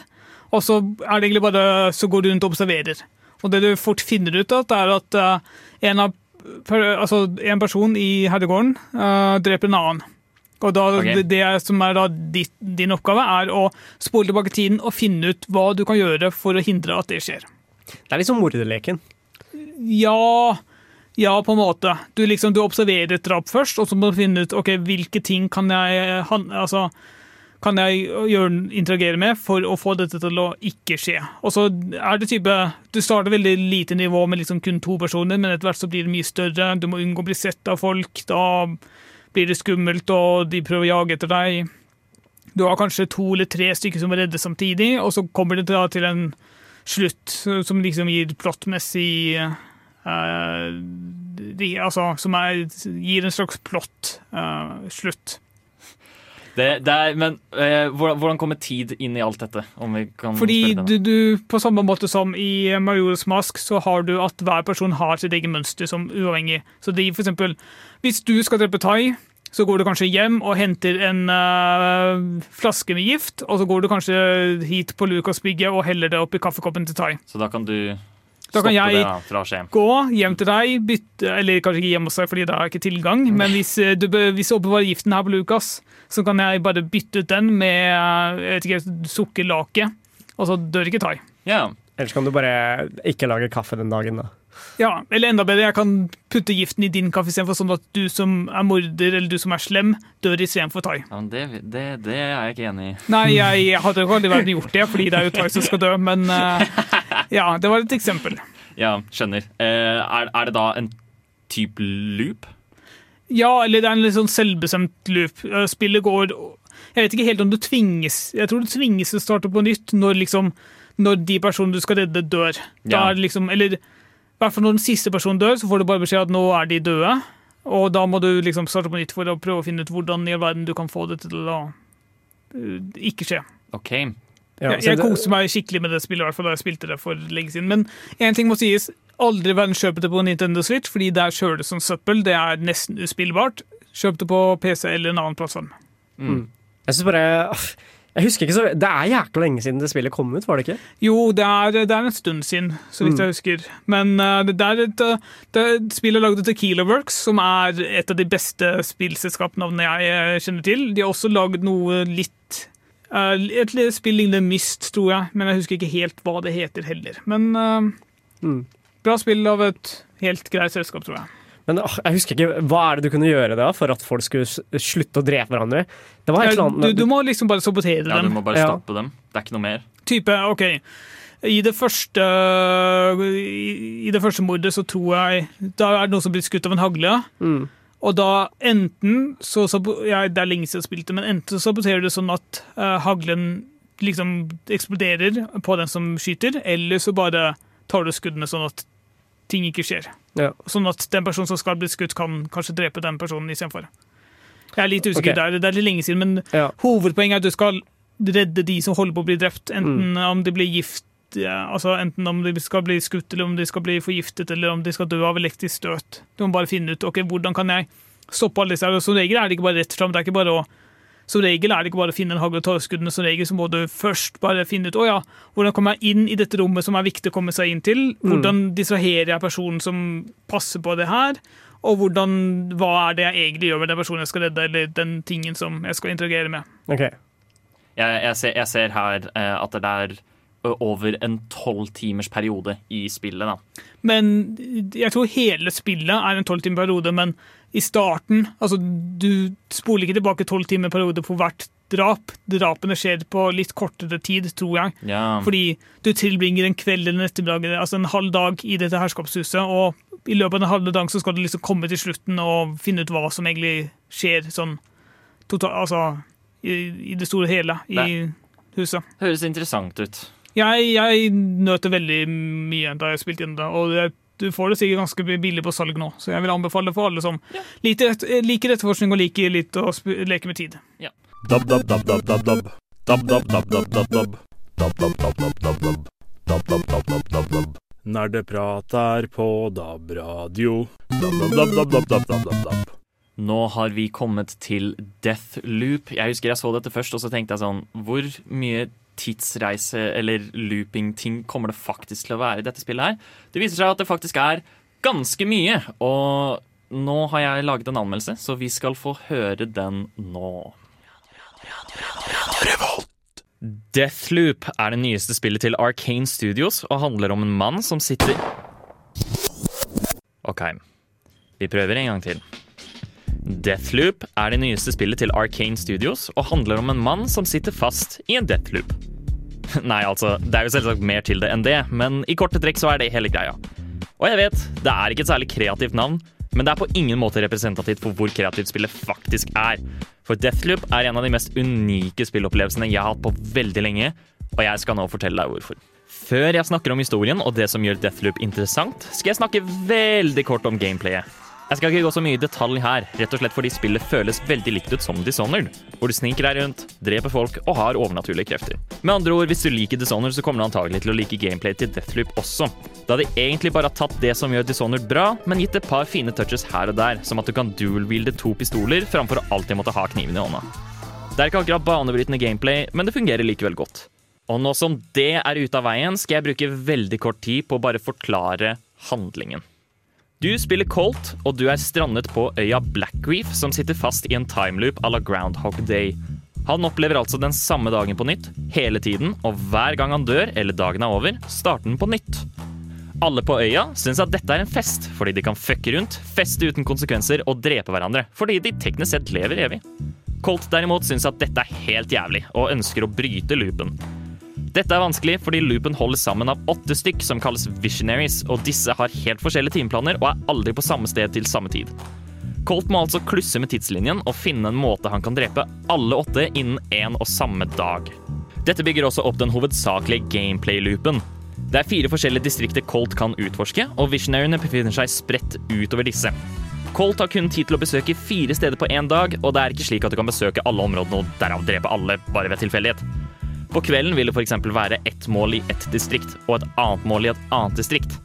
og så er det egentlig bare så går du rundt og observerer. Og det du fort finner ut av, er at eh, en, av, altså, en person i herregården uh, dreper en annen. Og da, okay. det, som er ditt, din oppgave, er å spole tilbake tiden og finne ut hva du kan gjøre for å hindre at det skjer. Det er liksom som morderleken. Ja, ja, på en måte. Du, liksom, du observerer et drap først, og så må du finne ut ok, hvilke ting kan jeg, han, altså, kan jeg gjøre, interagere med for å få dette til å ikke skje. Og så er det type Du starter veldig lite nivå med liksom kun to personer, men etter hvert så blir det mye større. Du må unngå å bli sett av folk. Da blir det skummelt, og de prøver å jage etter deg. Du har kanskje to eller tre stykker som er redde samtidig, og så kommer det da til en slutt som liksom gir plottmessig eh, altså, Som er, gir en slags plott-slutt. Det, det er, men eh, hvordan, kommer tid inn i alt dette? Om vi kan Fordi du, du, på samme måte som i Marios Mask, så har du at hver person har sitt eget mønster som uavhengig. Så de, for eksempel, hvis du skal drepe Tai, så går du kanskje hjem og henter en eh, flaske med gift, og så går du kanskje hit på Lucas-bygget og heller det oppi kaffekoppen til Tai. Så da kan du Da kan jeg- det. Gå hjem til deg, bytte, eller kanskje ikke hjem hos deg, fordi det er ikke tilgang, men hvis eh, du, hvis du oppbevarer giften her på Lucas, så kan jeg bare bytte ut den med eh, jeg vet ikke, sukkerlake, og så dør ikke Tai. Ja. Ellers kan du bare ikke lage kaffe den dagen, da. Ja, eller enda bedre, jeg kan putte giften i din kaffe istedenfor sånn at du som er morder eller du som er slem, dør istedenfor Tai. ja men det, det, det er jeg ikke enig i. Nei, jeg hadde jo aldri vært gjort det, fordi det er jo Tai som skal dø, men eh, ja, det var et eksempel. Ja, skjønner. Eh, er, er det da en type loop? Ja, eller det er en litt sånn selvbestemt loop. Spillet går Jeg vet ikke helt om du tvinges Jeg tror du tvinges til å starte på nytt når liksom Når de personene du skal redde, dør. Da Ja. er det liksom Eller i hvert fall når den siste personen dør, så får du bare beskjed at nå er de døde. Og da må du liksom starte på nytt for å prøve å finne ut hvordan i all verden du kan få det til å eh, ikke skje. OK. Ja, jeg jeg koser meg skikkelig med det spillet, i hvert fall da jeg spilte det for lenge siden. Men én ting må sies. Aldri verden det på Nintendo Switch, fordi der kjører det som søppel. Det er nesten uspillbart. Kjøp det på PC eller en annen plattform. Jeg synes bare Jeg husker ikke så Det er jækla lenge siden det spillet kom ut, var det ikke? Jo, det er, det er en stund siden, så vidt jeg husker. Men uh, det er et, uh, det er et spill laget til Kiloworks, som er et av de beste spillselskapnavnene jeg kjenner til. De har også lagd noe litt uh, Et spill lignende Myst, tror jeg, men jeg husker ikke helt hva det heter heller. Men uh, Mm. Bra spill av et helt greit selskap, tror jeg. Men åh, jeg husker ikke, Hva er det du kunne gjøre da for at folk skulle slutte å drepe hverandre? Det var helt ja, Du, annet du må liksom bare sabotere dem. Ja, du må bare Ja. stoppe dem. Det er ikke noe mer. type, ok i det første i, i det første mordet så tror jeg Da er det noen som blir skutt av en hagle. Mm. Og da enten så ja, Det er lenge siden jeg spilte, men enten så saboterer du sånn at uh, haglen liksom eksploderer på den som skyter, eller så bare tar du skuddene sånn at ting ikke skjer. Ja. Sånn at den personen som skal bli skutt, kan kanskje drepe den personen istedenfor. Jeg er litt usikker okay. der, det er litt lenge siden, men Ja. hovedpoenget er at du skal redde de som holder på å bli drept. Enten Mm. om de blir gift ja, altså Enten om de skal bli skutt, eller om de skal bli forgiftet, eller om de skal dø av elektrisk støt. Du må bare finne ut ok, hvordan kan jeg stoppe alle disse her. Som regel er det ikke bare rett fram. Det er ikke bare å som regel er det ikke bare å finne en hagl og torvskuddene. Som regel så må du først bare finne ut å ja, hvordan kommer jeg inn i dette rommet som er viktig å komme seg inn til. Hvordan distraherer jeg personen som passer på det her. Og hvordan, hva er det jeg egentlig gjør med den personen jeg skal redde, eller den tingen som jeg skal interagere med. Okay. Jeg, jeg, ser, jeg ser her eh, at det er over en tolv timers periode i spillet. da. Men jeg tror hele spillet er en tolv timers periode, men i starten altså Du spoler ikke tilbake tolv timer periode på hvert drap. Drapene skjer på litt kortere tid, tror jeg. Ja. Fordi du tilbringer en kveld eller en ettermiddag, altså en halv dag i dette herskapshuset, og i løpet av den halve dagen så skal du liksom komme til slutten og finne ut hva som egentlig skjer sånn total, altså i, i det store hele i Nei. huset. Høres interessant ut. Jeg, jeg nøt det veldig mye da jeg spilte inn det, og det, du får det sikkert ganske billig på salg nå, så jeg vil anbefale det for alle som ja. liker etterforskning og liker litt å leke med tid. Ja. Dab, dab, dab, dab, dab, dab. Dab, dab, dab, er på DAB-radio. Nå har vi kommet til Deathloop. Jeg husker jeg så dette først, og så tenkte jeg sånn Hvor mye tidsreise eller looping-ting kommer det faktisk til å være i dette spillet her? Det viser seg at det faktisk er ganske mye. Og nå har jeg laget en anmeldelse, så vi skal få høre den nå. Deathloop er det nyeste spillet til Arcane Studios og handler om en mann som sitter OK, vi prøver en gang til. Deathloop er det nyeste spillet til Arcane Studios og handler om en mann som sitter fast i en deathloop. Nei, altså, det er jo selvsagt mer til det enn det, men i korte trekk så er det hele greia. Og jeg vet, det er ikke et særlig kreativt navn, men det er på ingen måte representativt for hvor kreativt spillet faktisk er. For Deathloop er en av de mest unike spillopplevelsene jeg har hatt på veldig lenge, og jeg skal nå fortelle deg hvorfor. Før jeg snakker om historien og det som gjør Deathloop interessant, skal jeg snakke veldig kort om gameplayet. Jeg skal ikke gå så mye i detalj her, rett og slett fordi spillet føles veldig likt ut som Dishonored, hvor du sniker deg rundt, dreper folk og har overnaturlige krefter. Med andre ord, hvis du liker Dishonored, så kommer du antagelig til å like gameplay til Deathloop også. Da de egentlig bare har tatt det som gjør Dishonored bra, men gitt et par fine touches her og der, som at du kan dual-wielde to pistoler framfor å alltid måtte ha kniven i hånda. Det er ikke akkurat banebrytende gameplay, men det fungerer likevel godt. Og nå som det er ute av veien, skal jeg bruke veldig kort tid på å bare forklare handlingen. Du spiller Colt, og du er strandet på øya Blackreef, som sitter fast i en timeloop à la Groundhog Day. Han opplever altså den samme dagen på nytt, hele tiden, og hver gang han dør, eller dagen er over, starter den på nytt. Alle på øya syns at dette er en fest, fordi de kan fucke rundt, feste uten konsekvenser og drepe hverandre, fordi de teknisk sett lever evig. Colt derimot syns at dette er helt jævlig, og ønsker å bryte loopen. Dette er vanskelig fordi loopen holdes sammen av åtte stykk som kalles visionaries, og disse har helt forskjellige timeplaner og er aldri på samme sted til samme tid. Colt må altså klusse med tidslinjen og finne en måte han kan drepe alle åtte innen én og samme dag. Dette bygger også opp den hovedsakelige gameplay-loopen. Det er fire forskjellige distrikter Colt kan utforske, og visionariene befinner seg spredt utover disse. Colt har kun tid til å besøke fire steder på én dag, og det er ikke slik at du kan besøke alle områdene og derav drepe alle bare ved tilfeldighet. På kvelden vil det f.eks. være ett mål i ett distrikt og et annet mål i et annet distrikt.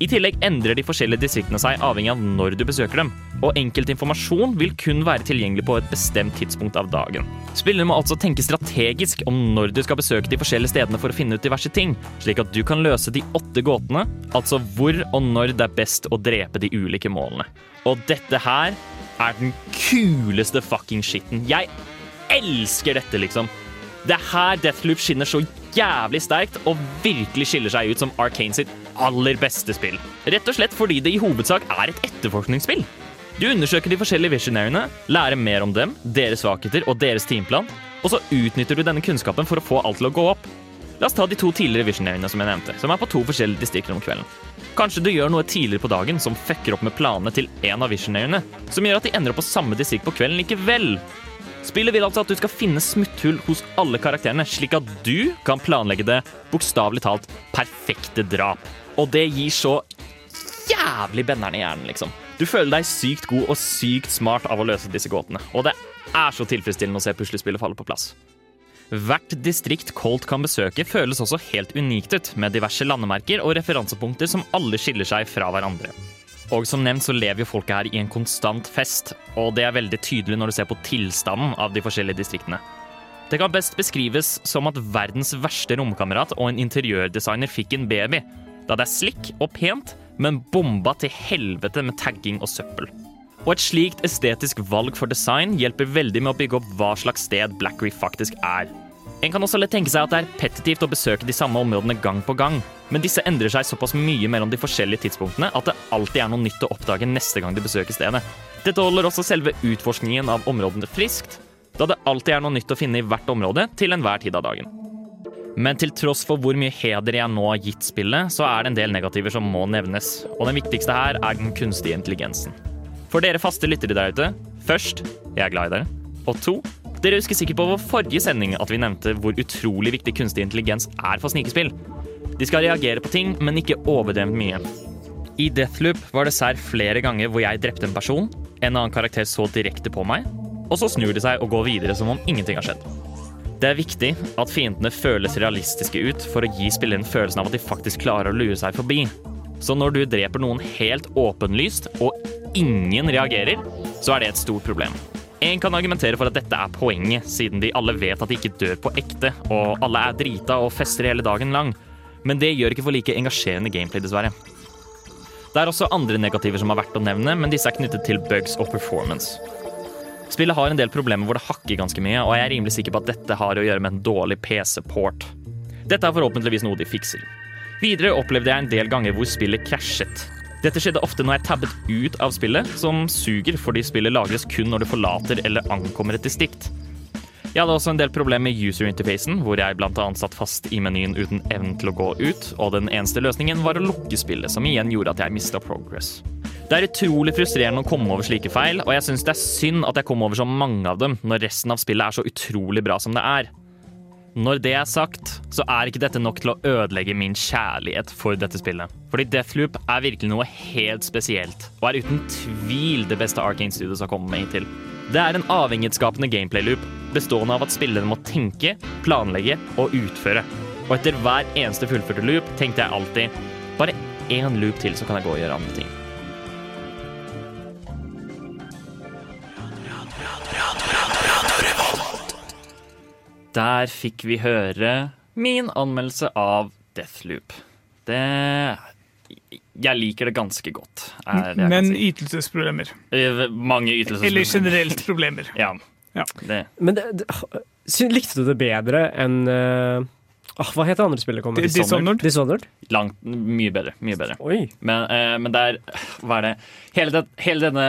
I tillegg endrer de forskjellige distriktene seg avhengig av når du besøker dem, og enkelt informasjon vil kun være tilgjengelig på et bestemt tidspunkt av dagen. Spillerne må altså tenke strategisk om når du skal besøke de forskjellige stedene for å finne ut diverse ting, slik at du kan løse de åtte gåtene, altså hvor og når det er best å drepe de ulike målene. Og dette her er den kuleste fucking skitten. Jeg elsker dette, liksom. Det er her Deathloop skinner så jævlig sterkt og virkelig skiller seg ut som Arcane sitt aller beste spill. Rett og slett fordi det i hovedsak er et etterforskningsspill. Du undersøker de forskjellige visionariene, lærer mer om dem, deres svakheter og deres teamplan, og så utnytter du denne kunnskapen for å få alt til å gå opp. La oss ta de to tidligere visionariene som jeg nevnte, som er på to forskjellige distrikter om kvelden. Kanskje du gjør noe tidligere på dagen som fucker opp med planene til en av visionariene, som gjør at de ender opp på samme distrikt på kvelden likevel. Spillet vil altså at du skal finne smutthull hos alle karakterene, slik at du kan planlegge det bokstavelig talt perfekte drap. Og det gir så jævlig benderen i hjernen, liksom. Du føler deg sykt god og sykt smart av å løse disse gåtene. Og det er så tilfredsstillende å se puslespillet falle på plass. Hvert distrikt Colt kan besøke, føles også helt unikt ut, med diverse landemerker og referansepunkter som alle skiller seg fra hverandre. Og som nevnt så lever jo folket her i en konstant fest, og det er veldig tydelig når du ser på tilstanden av de forskjellige distriktene. Det kan best beskrives som at verdens verste romkamerat og en interiørdesigner fikk en baby, da det er slikk og pent, men bomba til helvete med tagging og søppel. Og et slikt estetisk valg for design hjelper veldig med å bygge opp hva slags sted Black Reef faktisk er. En kan også lett tenke seg at det er petitivt å besøke de samme områdene gang på gang, men disse endrer seg såpass mye mellom de forskjellige tidspunktene at det alltid er noe nytt å oppdage neste gang de besøker stedet. Dette holder også selve utforskningen av områdene friskt, da det alltid er noe nytt å finne i hvert område til enhver tid av dagen. Men til tross for hvor mye heder jeg nå har gitt spillet, så er det en del negativer som må nevnes. Og den viktigste her er den kunstige intelligensen. For dere faste lyttere der ute, først jeg er glad i dere. Og to, dere husker sikkert på vår forrige sending at vi nevnte hvor utrolig viktig kunstig intelligens er for snikespill. De skal reagere på ting, men ikke overdrevent mye. I Deathloop var det sær flere ganger hvor jeg drepte en person, en annen karakter så direkte på meg, og så snur de seg og går videre som om ingenting har skjedd. Det er viktig at fiendene føles realistiske ut for å gi spilleren følelsen av at de faktisk klarer å lure seg forbi. Så når du dreper noen helt åpenlyst, og ingen reagerer, så er det et stort problem. En kan argumentere for at dette er poenget, siden de alle vet at de ikke dør på ekte, og alle er drita og fester hele dagen lang. Men det gjør ikke for like engasjerende gameplay, dessverre. Det er også andre negativer som har vært å nevne, men disse er knyttet til bugs og performance. Spillet har en del problemer hvor det hakker ganske mye, og jeg er rimelig sikker på at dette har å gjøre med en dårlig PC-port. Dette er forhåpentligvis noe de fikser. Videre opplevde jeg en del ganger hvor spillet krasjet. Dette skjedde ofte når jeg tabbet ut av spillet, som suger fordi spillet lagres kun når du forlater eller ankommer et distrikt. Jeg hadde også en del problemer med user-interfacen, hvor jeg bl.a. satt fast i menyen uten evnen til å gå ut, og den eneste løsningen var å lukke spillet, som igjen gjorde at jeg mista progress. Det er utrolig frustrerende å komme over slike feil, og jeg syns det er synd at jeg kom over så mange av dem når resten av spillet er så utrolig bra som det er. Når det er sagt, så er ikke dette nok til å ødelegge min kjærlighet for dette spillet. Fordi Deathloop er virkelig noe helt spesielt, og er uten tvil det beste Arkane Studios har kommet med hittil. Det er en avhengighetsskapende gameplay-loop bestående av at spillerne må tenke, planlegge og utføre. Og etter hver eneste fullførte loop tenkte jeg alltid bare én loop til, så kan jeg gå og gjøre andre ting. Der fikk vi høre min anmeldelse av Deathloop. Det Jeg liker det ganske godt. Er det jeg Men kan si. ytelsesproblemer. Eh, Mange ytelsesproblemer. Eller generelt problemer. Ja. Ja. Det. Men det, det, sy- likte du det bedre enn eh, ah, Hva het det andre spillet? kommer? Dishonored. Dishonored? Langt, mye bedre. Mye bedre. Oi. Men, eh, men det er Hva er det? Hele, det, hele denne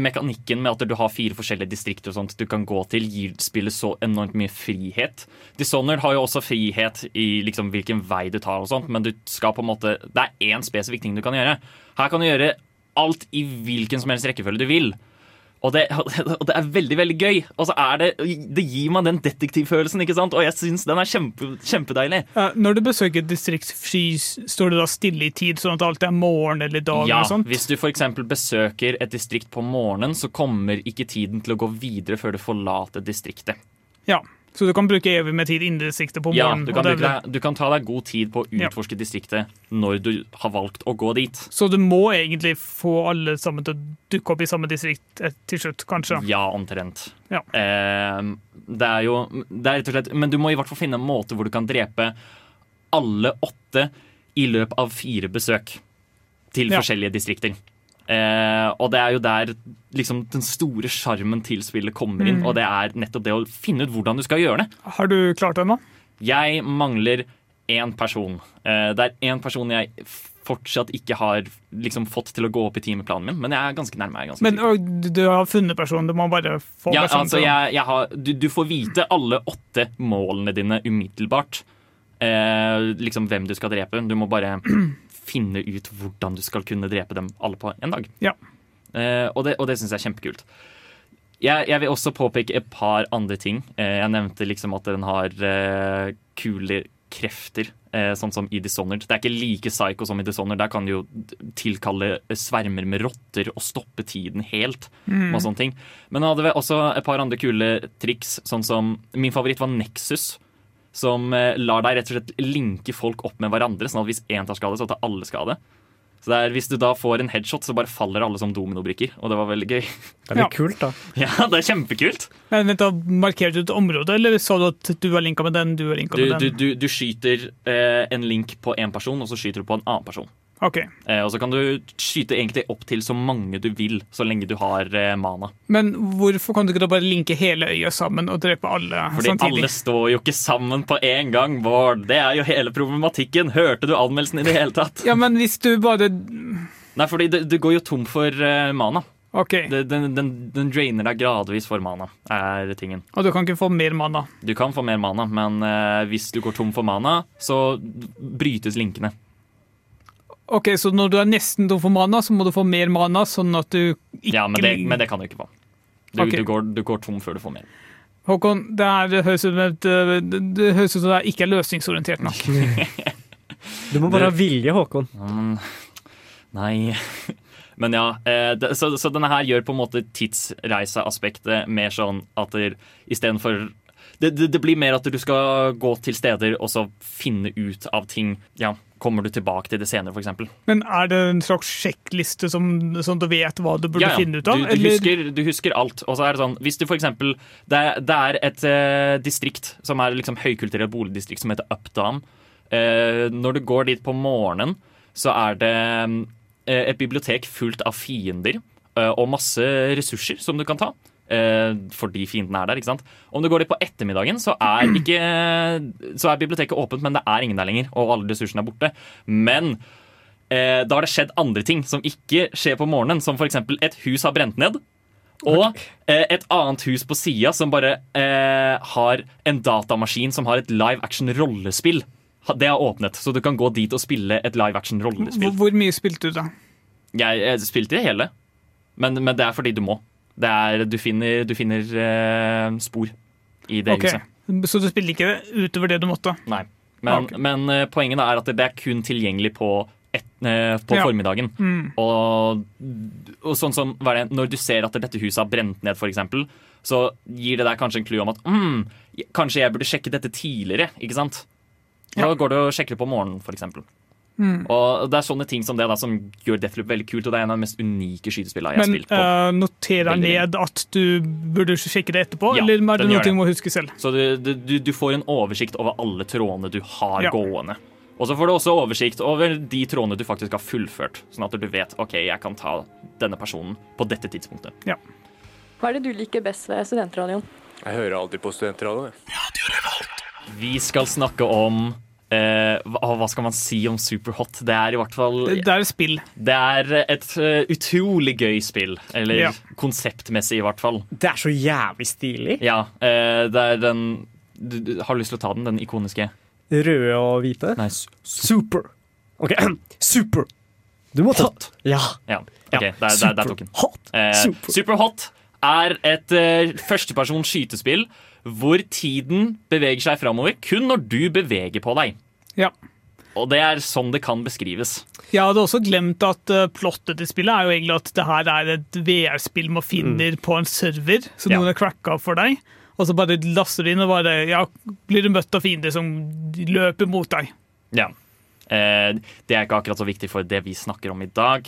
mekanikken med at du har fire forskjellige distrikter og sånt du kan gå til, gir spillet så enormt mye frihet. Dishonored har jo også frihet i liksom hvilken vei du tar, og sånt, men du skal på en måte det er én spesifikk ting du kan gjøre. Her kan du gjøre alt i hvilken som helst rekkefølge du vil. Og det, og det er veldig veldig gøy. Og så er det Det gir meg den detektivfølelsen, ikke sant? og jeg syns den er kjempe, kjempedeilig. Ja, når du besøker distriktsfrys, står det da stille i tid, sånn at alt er morgen eller dag? Ja, eller sånt? Hvis du f.eks. besøker et distrikt på morgenen, så kommer ikke tiden til å gå videre før du forlater distriktet. Ja, Så du kan bruke evig med tid innen distriktet på Ja, du kan, bruke du kan ta deg god tid på å Ja. utforske distriktet når du har valgt å gå dit. Så du må egentlig få alle sammen til å dukke opp i samme distrikt til slutt, kanskje? Ja, omtrent. Ja. Eh, det er jo det er rett og slett, Men du må i hvert fall finne en måte hvor du kan drepe alle åtte i løpet av fire besøk til Ja. forskjellige distrikter. Eh, og det er jo der liksom, den store sjarmen til spillet kommer inn. Mm. Og det er nettopp det å finne ut hvordan du skal gjøre det. Har du klart det nå? Jeg mangler én person. Eh, det er én person jeg fortsatt ikke har liksom, fått til å gå opp i timeplanen min, men jeg er ganske nærme. Er ganske Men og, du, har funnet personen, du må bare få Ja, personen altså, jeg, jeg har, du, du får vite alle åtte målene dine umiddelbart. Eh, liksom hvem du skal drepe. Du må bare finne ut hvordan du skal kunne drepe dem alle på en dag. Ja. Eh, og det, og det syns jeg er kjempekult. Jeg, jeg vil også påpeke et par andre ting. Eh, jeg nevnte liksom at den har eh, kule, krefter, eh, sånn som i Dishonored. Det er ikke like psycho som i Dishonored. Der kan du jo tilkalle svermer med rotter og stoppe tiden helt. Mm. og sånne ting. Men han hadde vi også et par andre kule triks, sånn som Min favoritt var Nexus. Som eh, lar deg rett og slett linke folk opp med hverandre, sånn at hvis én tar skade, så tar alle skade. Så det er, Hvis du da får en headshot, så bare faller alle som dominobrikker. Og det var veldig gøy. Det er litt kult, da. Ja, det er kjempekult. Men vent da, Markerte du et område, eller så du at du var linka med den, du var linka Du, med du, den? du, du skyter eh, en link på én person, og så skyter du på en annen person. Ok, Eh, og så kan du skyte egentlig opp til så mange du vil, så lenge du har eh, mana. Men hvorfor kan du ikke da bare linke hele øya sammen og drepe alle Fordi samtidig? alle står jo ikke sammen på en gang, Bård. Det er jo hele problematikken. Hørte du anmeldelsen i det hele tatt? Ja, men hvis du bare Nei, fordi du, du går jo tom for eh, mana. Okay. Den, den, den drainer deg gradvis for mana, er tingen. og du kan ikke få mer mana. Du kan få mer mana, men eh, hvis du går tom for mana, så brytes linkene. Ok, Så når du er nesten tom for mana, så må du få mer mana, sånn at du ikke Ja, men det, men det kan du ikke få. Du, okay. du, går, du går tom før du får mer. Håkon, det, her, det høres ut som et, øh, det, det høres ut som det ikke er løsningsorientert nok. Du må bare ha vilje, Håkon. Mm, nei Men ja, eh, så, så denne her gjør på en måte tidsreiseaspektet mer sånn at istedenfor det, det, det blir mer at du skal gå til steder og så finne ut av ting. Ja, Kommer du tilbake til det senere, f.eks.? Men er det en slags sjekkliste som, som du vet hva du burde Ja, ja. finne ut av? Du, du, husker, du husker alt. Og så er det sånn, hvis du eksempel Det, det er et eh, distrikt som er liksom høykulturelt boligdistrikt som heter Updam. Eh, når du går dit på morgenen, så er det eh, et bibliotek fullt av fiender eh, og masse ressurser som du kan ta. Eh, fordi fiendene er der. ikke sant? Om du går dit på ettermiddagen, så er, ikke, så er biblioteket åpent, men det er ingen der lenger. Og alle ressursene er borte. Men eh, da har det skjedd andre ting som ikke skjer på morgenen. Som f.eks. et hus har brent ned. Og eh, et annet hus på sida som bare eh, har en datamaskin som har et live action rollespill. Det har åpnet, så du kan gå dit og spille et live action hvor, hvor mye spilte du, da? Jeg, jeg spilte det hele, men, men det er fordi du må. Det er, du finner, du finner uh, spor i det Ok, huset. Så du spilte ikke utover det du måtte? Nei. Men, okay. men uh, poenget er at det er kun tilgjengelig på, et, uh, på Ja. formiddagen. Mm. Og, og sånn som det, Når du ser at dette huset har brent ned, f.eks., så gir det deg kanskje en clue om at mm, kanskje jeg burde sjekke dette tidligere. ikke sant? Da Ja. går du og sjekker det på morgenen, f.eks. Mm. Og det er sånne ting som det da som gjør Deathloop veldig kult, og det er en av de mest unike skytespillene jeg har Men spilt på. uh, noterer ned at du burde sjekke det etterpå, Ja, eller er det noe du må huske selv? Så du, du, du- får en oversikt over alle trådene du har Ja. gående. Og så får du også oversikt over de trådene du faktisk har fullført, sånn at du vet ok, jeg kan ta denne personen på dette tidspunktet. Hva er det du liker best ved studentradioen? Jeg hører alltid på studentradioen. jeg. Vi skal snakke om eh, hva, skal man si om Superhot? Det er i hvert fall Det, er et spill. Det er et uh, utrolig gøy spill. Eller Ja. konseptmessig, i hvert fall. Det er så jævlig stilig. Ja, Uh, det er den du, du, Har lyst til å ta den, den ikoniske? Røde og hvite. Nei, su- Super. OK, super. Du må ta Hot. Ja. Ja, Ja, ok, der, der, der tok den. Hot. Super. Superhot er et uh, førstepersons skytespill hvor tiden beveger seg framover kun når du beveger på deg. Ja. Og det er sånn det kan beskrives. Jeg hadde også glemt at uh, plottet til spillet er jo egentlig at det her er et VR-spill man finner på en server, så Mm. Ja. noen har cracka for deg. Og så bare laster du inn, og bare ja, blir du møtt av fiender som løper mot deg. Ja. Eh, det er ikke akkurat så viktig for det vi snakker om i dag.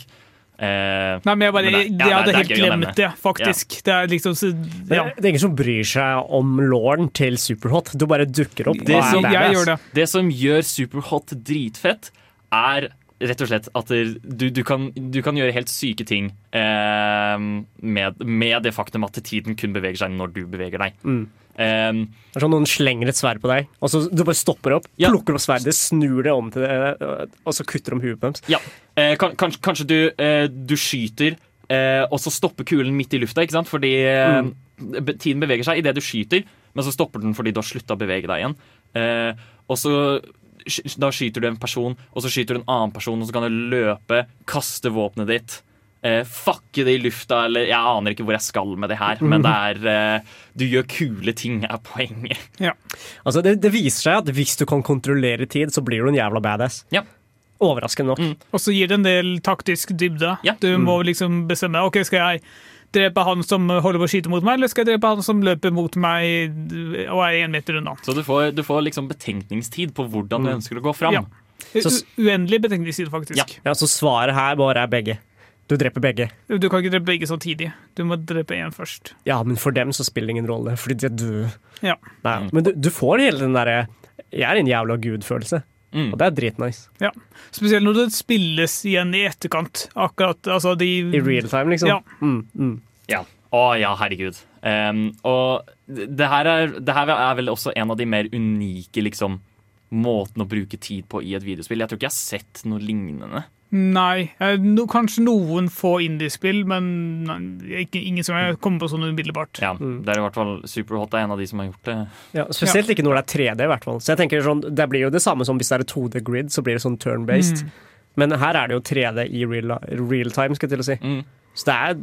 Eh, Nei, men jeg, bare, Men det- jeg, ja, det- hadde det er helt glemt det, faktisk. Det er liksom så, ja. det er ingen som bryr seg om lauren til Superhot. Du bare dukker opp. Det som- Jeg gjør det. Det som gjør Superhot dritfett, er rett og slett at du, du, kan, du kan gjøre helt syke ting eh, med, med det faktum at tiden kun beveger seg når du beveger deg. Mm. Eh, Det er sånn Noen slenger et sverd på deg, og så du bare stopper opp, Ja. plukker opp sverdet, snur det om til det, og så kutter de huet på dem. ja. Eh, kan, kanskje, kanskje du, eh, du skyter, eh, og så stopper kulen midt i lufta, ikke sant? Fordi eh, be- tiden beveger seg idet du skyter, men så stopper den fordi du har slutta å bevege deg igjen. Eh, og så da skyter du en person, og så skyter du en annen person, og så kan du løpe, kaste våpenet ditt. Eh, fucke det i lufta, eller jeg aner ikke hvor jeg skal med det her, men det er eh, Du gjør kule ting, er poenget. Ja. Altså, det, det viser seg at hvis du kan kontrollere tid, så blir du en jævla badass. Ja. Overraskende nok. Og så gir det en del taktisk dybde. Ja. Du må liksom bestemme ok, skal jeg drepe han som holder på å skyte mot meg, eller skal jeg drepe han som løper mot meg og er én meter unna. Så du får, du får liksom betenkningstid på hvordan du ønsker å gå fram. Ja. Så- uendelig betenkningstid, faktisk. Ja, Så svaret her bare er begge. Du dreper begge. Du kan ikke drepe begge samtidig. Du må drepe én først. Ja, men for dem så spiller det ingen rolle, fordi de er døde. Ja. Nei, men du, du får hele den derre 'jeg er en jævla gud'-følelse. Mm. Og det er dritnice. Ja. Spesielt når det spilles igjen i etterkant. Akkurat, altså de I real time, liksom. Ja. Mm, mm. Ja. Å ja, herregud. Um, og det her, er, det her er vel også en av de mer unike liksom, måtene å bruke tid på i et videospill. Jeg tror ikke jeg har sett noe lignende. Nei. eh, No, kanskje noen få indiespill, men ikke, ingen som jeg kommer på sånn umiddelbart. Ja, Det er i hvert fall Superhot er en av de som har gjort det. Ja, spesielt ikke når det er 3D, i hvert fall. Så jeg tenker sånn, Det blir jo det samme som hvis det er 2D-grid, så blir det sånn turn-based. Mm. Men her er det jo 3D i real, real time, skal jeg til å si. Mm. Så det er,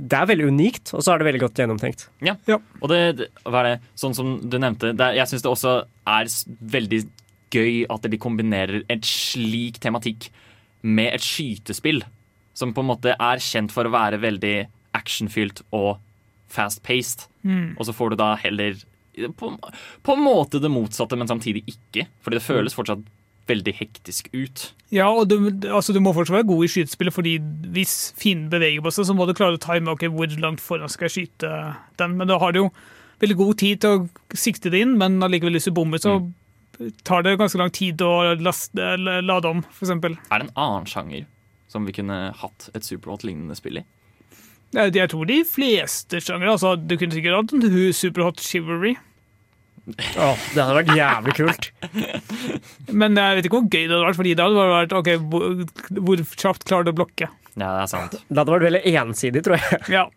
det er veldig unikt, og så er det veldig godt gjennomtenkt. Ja. Og det, det, hva er det, sånn som du nevnte, det, er- jeg syns det også er veldig gøy at de kombinerer et slik tematikk med et skytespill, som på en måte er kjent for å være veldig actionfylt og fast-paced. Mm. Og så får du da heller på, på en måte det motsatte, men samtidig ikke. Fordi det føles fortsatt veldig hektisk ut. Ja, og du, altså, du må fortsatt være god i skytespillet, fordi hvis fienden beveger på seg, så må du klare å time okay, hvor langt foran skal jeg skyte den. Men da har du jo veldig god tid til å sikte det inn, men allikevel hvis du bommer, så tar det ganske lang tid å laste, lade om, f.eks. Er det en annen sjanger som vi kunne hatt et Superhot-lignende spill i? Jeg tror de fleste sjangere altså, Du kunne sikkert hatt en Superhot Chivalry, Åh, det hadde vært jævlig kult. men jeg vet ikke hvor gøy det hadde vært, fordi det hadde vært ok, hvor, hvor kjapt klarer du å blokke. Ja, det er sant. Det hadde vært veldig ensidig, tror jeg. Ja.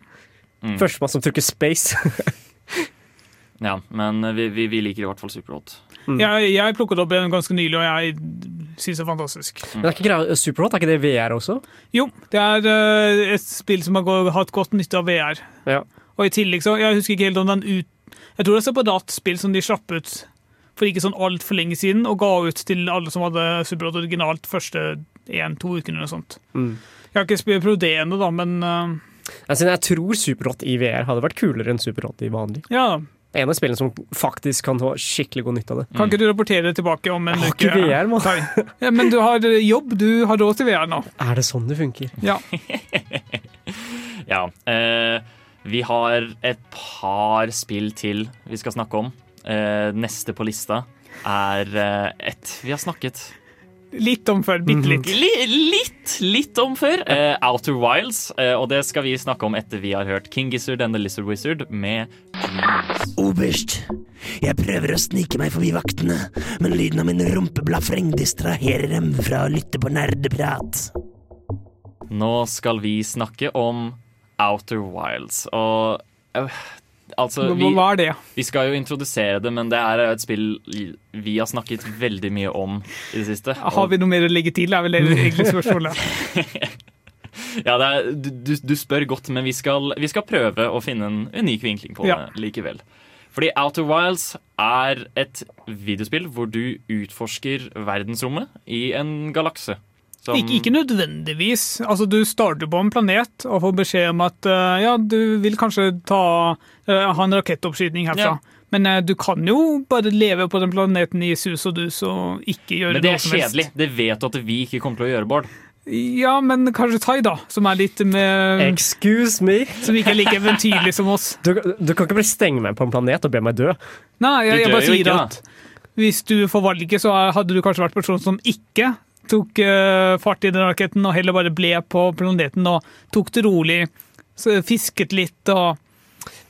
Mm. Førstemann som trykker space. Ja, men vi, vi, vi liker i hvert fall Superhot. Jeg, jeg plukket opp en ganske nylig, og jeg syns det er fantastisk. Men det er ikke Superhot, er ikke det VR også? Jo, det er eh, et spill som har hatt godt nytte av VR. Ja. Og i tillegg så, Jeg husker ikke helt om den ut... Jeg tror det er på separat spill som de slapp ut for ikke sånn altfor lenge siden, og ga ut til alle som hadde Superhot originalt første én-to ukene eller noe sånt. Mm. Jeg har ikke spilt prøvd det ennå, da, men uh... Altså, jeg tror Superhot i VR hadde vært kulere enn Superhot i vanlig. ja. En av spillene som faktisk kan ha skikkelig god nytte av det. Kan ikke du rapportere tilbake om en Jeg har uke? ikke VR, mann. Ja, men du har eh, jobb, du har råd til VR nå. Er det sånn det funker? Ja. Ja. Eh, vi har et par spill til vi skal snakke om. Eh, neste på lista er eh, et vi har snakket Litt om før, bitte litt. li, litt, litt om før. Uh, Outer Wilds. Uh, og det skal vi snakke om etter vi har hørt King Gizzard and the Lizard Wizard med Oberst, jeg prøver å snike meg forbi vaktene, men lyden av min rumpeblafreng distraherer dem fra å lytte på nerdeprat. Nå skal vi snakke om Outer Wilds. Og øh, altså vi, hva er det? vi skal jo introdusere det, men det er et spill vi har snakket veldig mye om i det siste. Har vi noe mer å legge til? er vel det egentlig spørsmålet. Ja, det er, du, du, du spør godt, men vi skal, vi skal prøve å finne en unik vinkling på Ja. det likevel. Fordi Outer Wilds er et videospill hvor du utforsker verdensrommet i en galakse. Som- Ikke, ikke nødvendigvis. Altså, du starter på en planet og får beskjed om at uh, ja, du vil kanskje ta, uh, ha en rakettoppskyting herfra. Ja. Men uh, du kan jo bare leve på den planeten i sus og dus og ikke gjøre Men det noe er som helst. kjedelig. Det vet du at vi ikke kommer til å gjøre, Bård. Ja, men kanskje Tai, da, som er litt med Excuse me? Som ikke er like eventyrlig som oss. Du, du kan ikke bare stenge meg på en planet og be meg dø. Nei, jeg, jeg bare sier ikke, da. at hvis du får valget, så hadde du kanskje vært personen som ikke tok eh, fart i den raketten, og heller bare ble på planeten og tok det rolig, så fisket litt og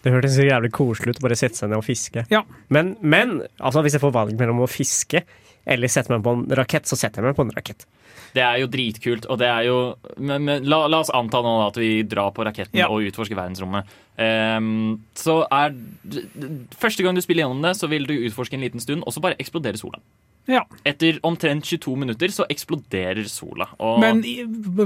Det hørtes så jævlig koselig ut å bare sette seg ned og fiske. Ja. Men, men altså, hvis jeg får valg mellom å fiske eller sette meg på en rakett, så setter jeg meg på en rakett. Det er jo dritkult, og det er jo men, men, la, la oss anta nå at vi drar på raketten Ja. og utforsker verdensrommet. Um, så er Første gang du spiller gjennom det, så vil du utforske en liten stund, og så bare eksploderer sola. Ja. Etter omtrent 22 minutter så eksploderer sola. Og Men i,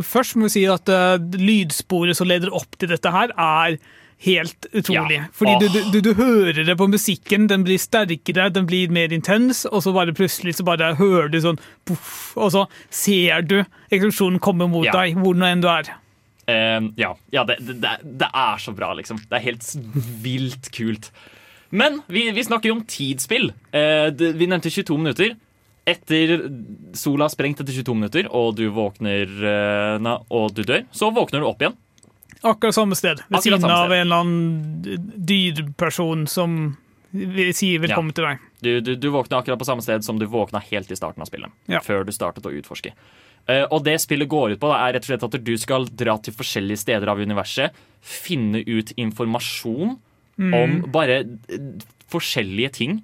først må vi si at uh, lydsporet som leder opp til dette her, er helt utrolig. Ja. Fordi du, du, du hører det på musikken, den blir sterkere, den blir mer intens, og så bare plutselig så bare hører du sånn poff, og så ser du eksplosjonen komme mot Ja. deg, hvor nå enn du er. Uh, ja, ja det, det, det- det er så bra, liksom. Det er helt vilt kult. Men vi, vi snakker jo om tidsspill. Eh, det, vi nevnte 22 minutter. Etter sola har sprengt etter 22 minutter, og du våkner eh, na, og du dør, så våkner du opp igjen. Akkurat samme sted, ved siden av en eller annen dyrperson som vil si velkommen til deg. Du, du, du våkner akkurat på samme sted som du våkna helt i starten av spillet. Ja. Før du startet å utforske. Eh, og det spillet går ut på, da, er rett og slett at du skal dra til forskjellige steder av universet, finne ut informasjon Mm. om bare forskjellige ting,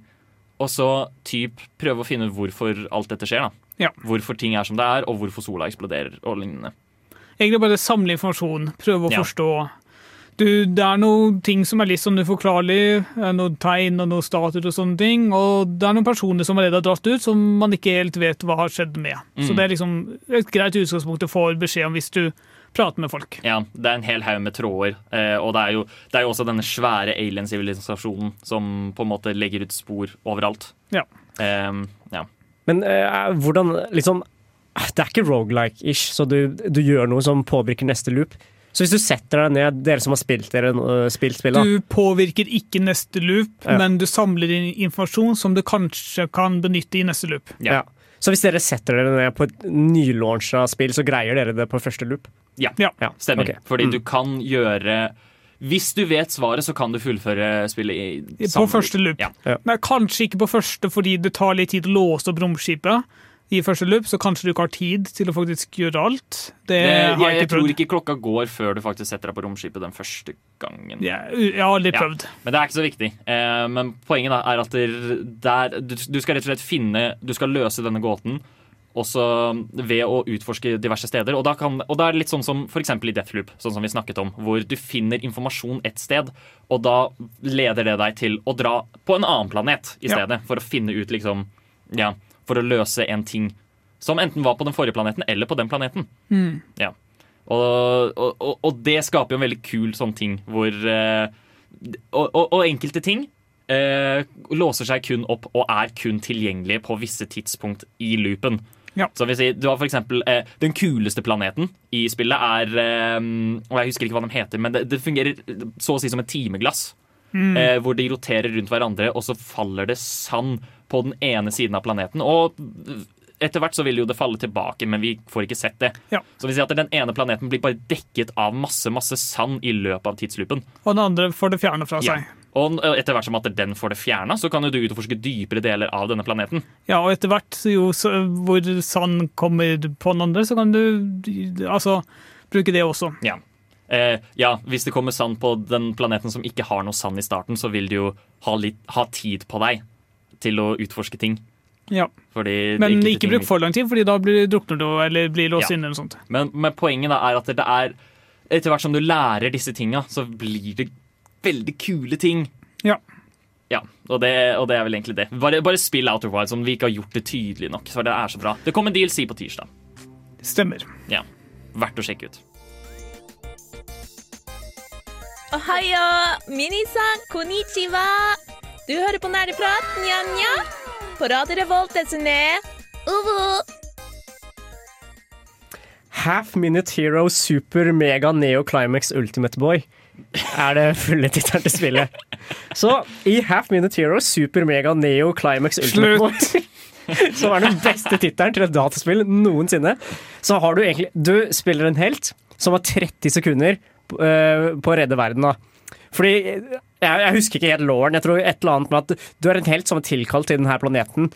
og så typ prøve å finne ut hvorfor alt dette skjer. da. Ja. Hvorfor ting er som det er, og hvorfor sola eksploderer og lignende. Egentlig bare samle informasjon, prøve å Ja. forstå. Du, det er noen ting som er litt sånn uforklarlig, noen tegn og noen statuer og sånne ting, og det er noen personer som allerede har dratt ut, som man ikke helt vet hva har skjedd med. Så Mm. det er liksom et greit utgangspunkt å få beskjed om hvis du prater med folk. Ja, Det er en hel haug med tråder, eh, og det er, jo, det er jo også denne svære alien-sivilisasjonen som på en måte legger ut spor overalt. Ja. Eh, ja. Men eh, hvordan liksom Det er ikke rogelike-ish, så du, du gjør noe som påvirker neste loop. Så hvis du setter deg ned, dere som har spilt, dere, spilt spillet Du påvirker ikke neste loop, Ja. men du samler inn informasjon som du kanskje kan benytte i neste loop. ja. Så hvis dere setter dere ned på et nylauncha spill, så greier dere det på første loop? Ja, Ja. stemmer. Okay. Fordi Mm. du kan gjøre Hvis du vet svaret, så kan du fullføre spillet i På første loop. Ja. Men kanskje ikke på første, fordi det tar litt tid å låse opp romskipet i første loop, så kanskje du ikke har tid til å faktisk gjøre alt. Det Det, har jeg, jeg jeg tror ikke klokka går før du faktisk setter deg på romskipet den første gangen. Yeah, jeg har aldri Ja. prøvd. Men det er ikke så viktig. Eh, men poenget da er at der, du, du skal rett og slett finne Du skal løse denne gåten også ved å utforske diverse steder. Og kan, og da er det litt sånn som f.eks. i Deathloop, sånn som vi snakket om, hvor du finner informasjon et sted, og da leder det deg til å dra på en annen planet i Ja. stedet, for å finne ut liksom Ja, for å løse en ting som enten var på den forrige planeten eller på den planeten. Mm. Ja. Og, og, og, det skaper jo en veldig kul sånn ting hvor eh, og, og, enkelte ting eh, låser seg kun opp og er kun tilgjengelige på visse tidspunkt i loopen. Ja. Så vil si, du har for eksempel eh, Den kuleste planeten i spillet er eh, og Jeg husker ikke hva de heter, men det, det fungerer så å si som et timeglass. Mm. Eh, hvor de roterer rundt hverandre, og så faller det sand på den ene siden av planeten. Og etter hvert så vil jo det falle tilbake, men vi får ikke sett det. Ja. Så vi sier at den ene planeten blir bare dekket av masse masse sand i løpet av tidsloopen. Og den andre får det fjernet fra Ja. seg. Og etter hvert som at den får det fjerna, så kan jo du utforske dypere deler av denne planeten. Ja, og etter hvert så jo, så, hvor sand kommer på den andre, så kan du altså bruke det også. Ja. Eh, ja, hvis det kommer sand på den planeten som ikke har noe sand i starten, så vil du jo ha, litt, ha tid på deg til å utforske ting. Ja. Fordi Men ikke bruk for lang tid, fordi da blir drukner du eller blir låst Ja. inne. eller noe sånt. Men, men poenget da er at det er Etter hvert som du lærer disse tinga, så blir det veldig kule ting. Ja. Ja, og det, og det er vel egentlig det. Bare, bare spill Outer Wild som vi ikke har gjort det tydelig nok. For det er så bra. Det kommer DLC på tirsdag. Stemmer. Ja, Verdt å sjekke ut. Ohayo, minisan, konnichiwa. Du hører på Nerdeprat, nja-nja. På Radio Revolt, desune. Uvo. Half Minute Hero Super Mega Neo Climax Ultimate Boy er det fulle tittelen til spillet. Så i Half Minute Hero Super Mega Neo Climax Ultimate Boy som er den beste tittelen til et dataspill noensinne. Så har du egentlig Du spiller en helt som har 30 sekunder eh, på å redde verden. da. Fordi jeg, jeg husker ikke helt låren. Jeg tror et eller annet med at du er en helt som er tilkalt til denne planeten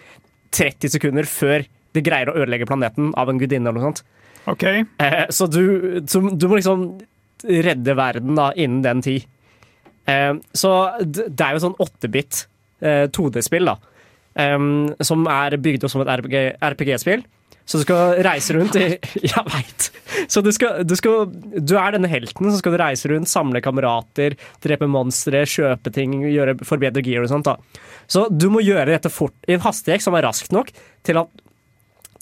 30 sekunder før det greier å ødelegge planeten av en gudinne eller noe sånt. Okay. Eh, så du, du, du må liksom redde verden da, innen den tid. Eh, så det er jo sånn 8-bit eh, 2D-spill, da. em, som er bygd opp som et RPG RPG-spill. Så du skal reise rundt i Jeg veit! Så du, skal, du, skal, du er denne helten, så skal du reise rundt, samle kamerater, drepe monstre, kjøpe ting, gjøre, forbedre gear og sånt. da. Så du må gjøre dette fort, i en hastighet som er raskt nok til at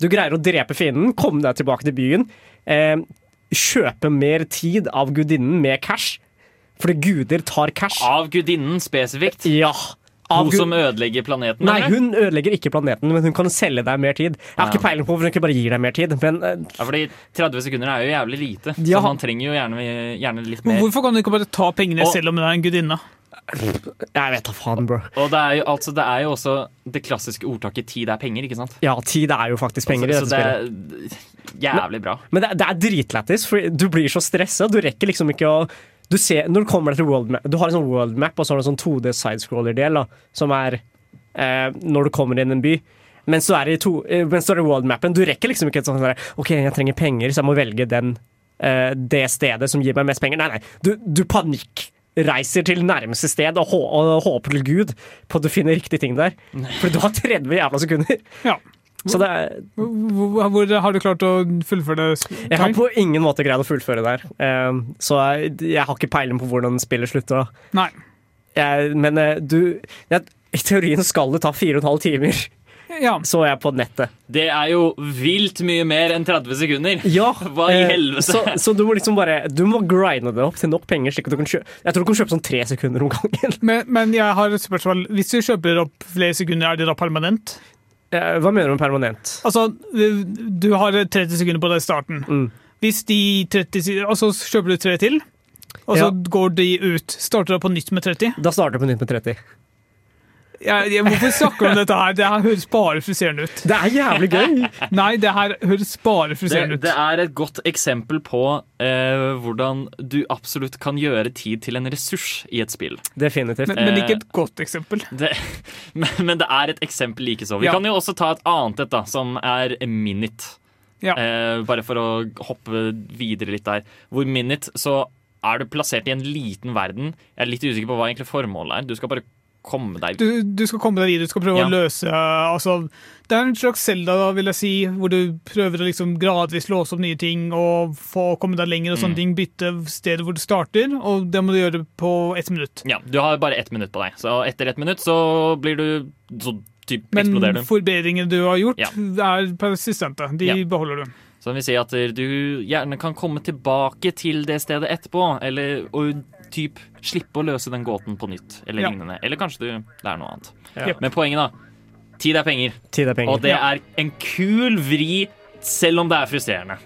du greier å drepe fienden, komme deg tilbake til byen, eh, kjøpe mer tid av gudinnen med cash. Fordi guder tar cash. Av gudinnen spesifikt? Ja. Av Hun som ødelegger planeten? Nei, eller? hun ødelegger ikke planeten, men hun kan selge deg mer tid. Jeg har Ja. ikke peiling på hvorfor hun ikke bare gir deg mer tid, men uh... Ja, fordi 30 sekunder er jo jævlig lite, Ja. så man trenger jo gjerne, gjerne litt mer. Hvorfor kan du ikke bare ta pengene Og- selv om hun er en gudinne? Jeg vet da faen, bro. Og det er, jo, altså, det er jo også det klassiske ordtaket 'tid er penger', ikke sant? Ja, tid er jo faktisk penger i Altså, dette så spillet. det er jævlig bra. Men det, det er dritlættis, for du blir så stressa. Du rekker liksom ikke å du ser, Når du kommer deg til world map Du har en sånn world map og så har du en sånn 2D sidescroller-del, som er eh, når du kommer inn i en by. Mens du er i, to, eh, mens du er i world-mappen, du rekker liksom ikke et sånt der, OK, jeg trenger penger, så jeg må velge den, eh, det stedet som gir meg mest penger. Nei, nei. Du, du panikkreiser til nærmeste sted og, hå, og håper til Gud på at du finner riktige ting der. For du har 30 jævla sekunder. Ja. Så det er Hvor, hvor har du klart å fullføre det? Jeg har på ingen måte greid å fullføre der. her. så jeg, jeg har ikke peiling på hvordan spillet slutter. Nei. Jeg, men eh, du jeg, I teorien skal det ta fire og en halv timer. Ja. Så jeg på nettet. Det er jo vilt mye mer enn 30 sekunder. Ja, Hva i eh, helvete? Så, så du må liksom bare Du må grinde det opp til nok penger. slik at du kan kjøpe Jeg tror du kan kjøpe sånn tre sekunder om gangen. Men, men jeg har et spørsmål. Hvis du kjøper opp flere sekunder, er det da permanent? Eh, Hva mener du med permanent? Altså, du har 30 sekunder på deg i starten. Mm. Hvis de 30 sek- Og så kjøper du tre til, og så Ja. går de ut. Starter du på nytt med 30? Da starter du på nytt med 30. Jeg, jeg, hvorfor snakker du om dette her? Det her høres bare friserende ut. Det er jævlig gøy! Nei, det her høres bare friserende ut. det er et godt eksempel på eh, hvordan du absolutt kan gjøre tid til en ressurs i et spill. Definitivt. Men, men ikke et godt eksempel. Det, men, men det er et eksempel likeså. Vi Ja. kan jo også ta et annet et, da, som er Minute. Ja. Eh, bare for å hoppe videre litt der. Hvor Minute så er du plassert i en liten verden. Jeg er litt usikker på hva egentlig formålet er. Du skal bare komme deg Du, du skal komme deg videre, du skal prøve Ja. å løse altså, Det er en slags Zelda, vil jeg si, hvor du prøver å liksom gradvis låse opp nye ting og få komme deg lenger og sånne Mm. ting. Bytte stedet hvor du starter, og det må du gjøre på ett minutt. Ja, Du har bare ett minutt på deg, så etter ett minutt så blir du så typ Men eksploderer du. Men forbedringene du har gjort, Ja. er persistente. De Ja. beholder du. Så det vil si at du gjerne kan komme tilbake til det stedet etterpå, eller og typ slippe å løse den gåten på nytt, eller Ja. lignende. Eller kanskje du lærer noe annet. Ja. Men poenget, da. Tid er penger. Tid er penger. Og det Ja. er en kul vri, selv om det er frustrerende.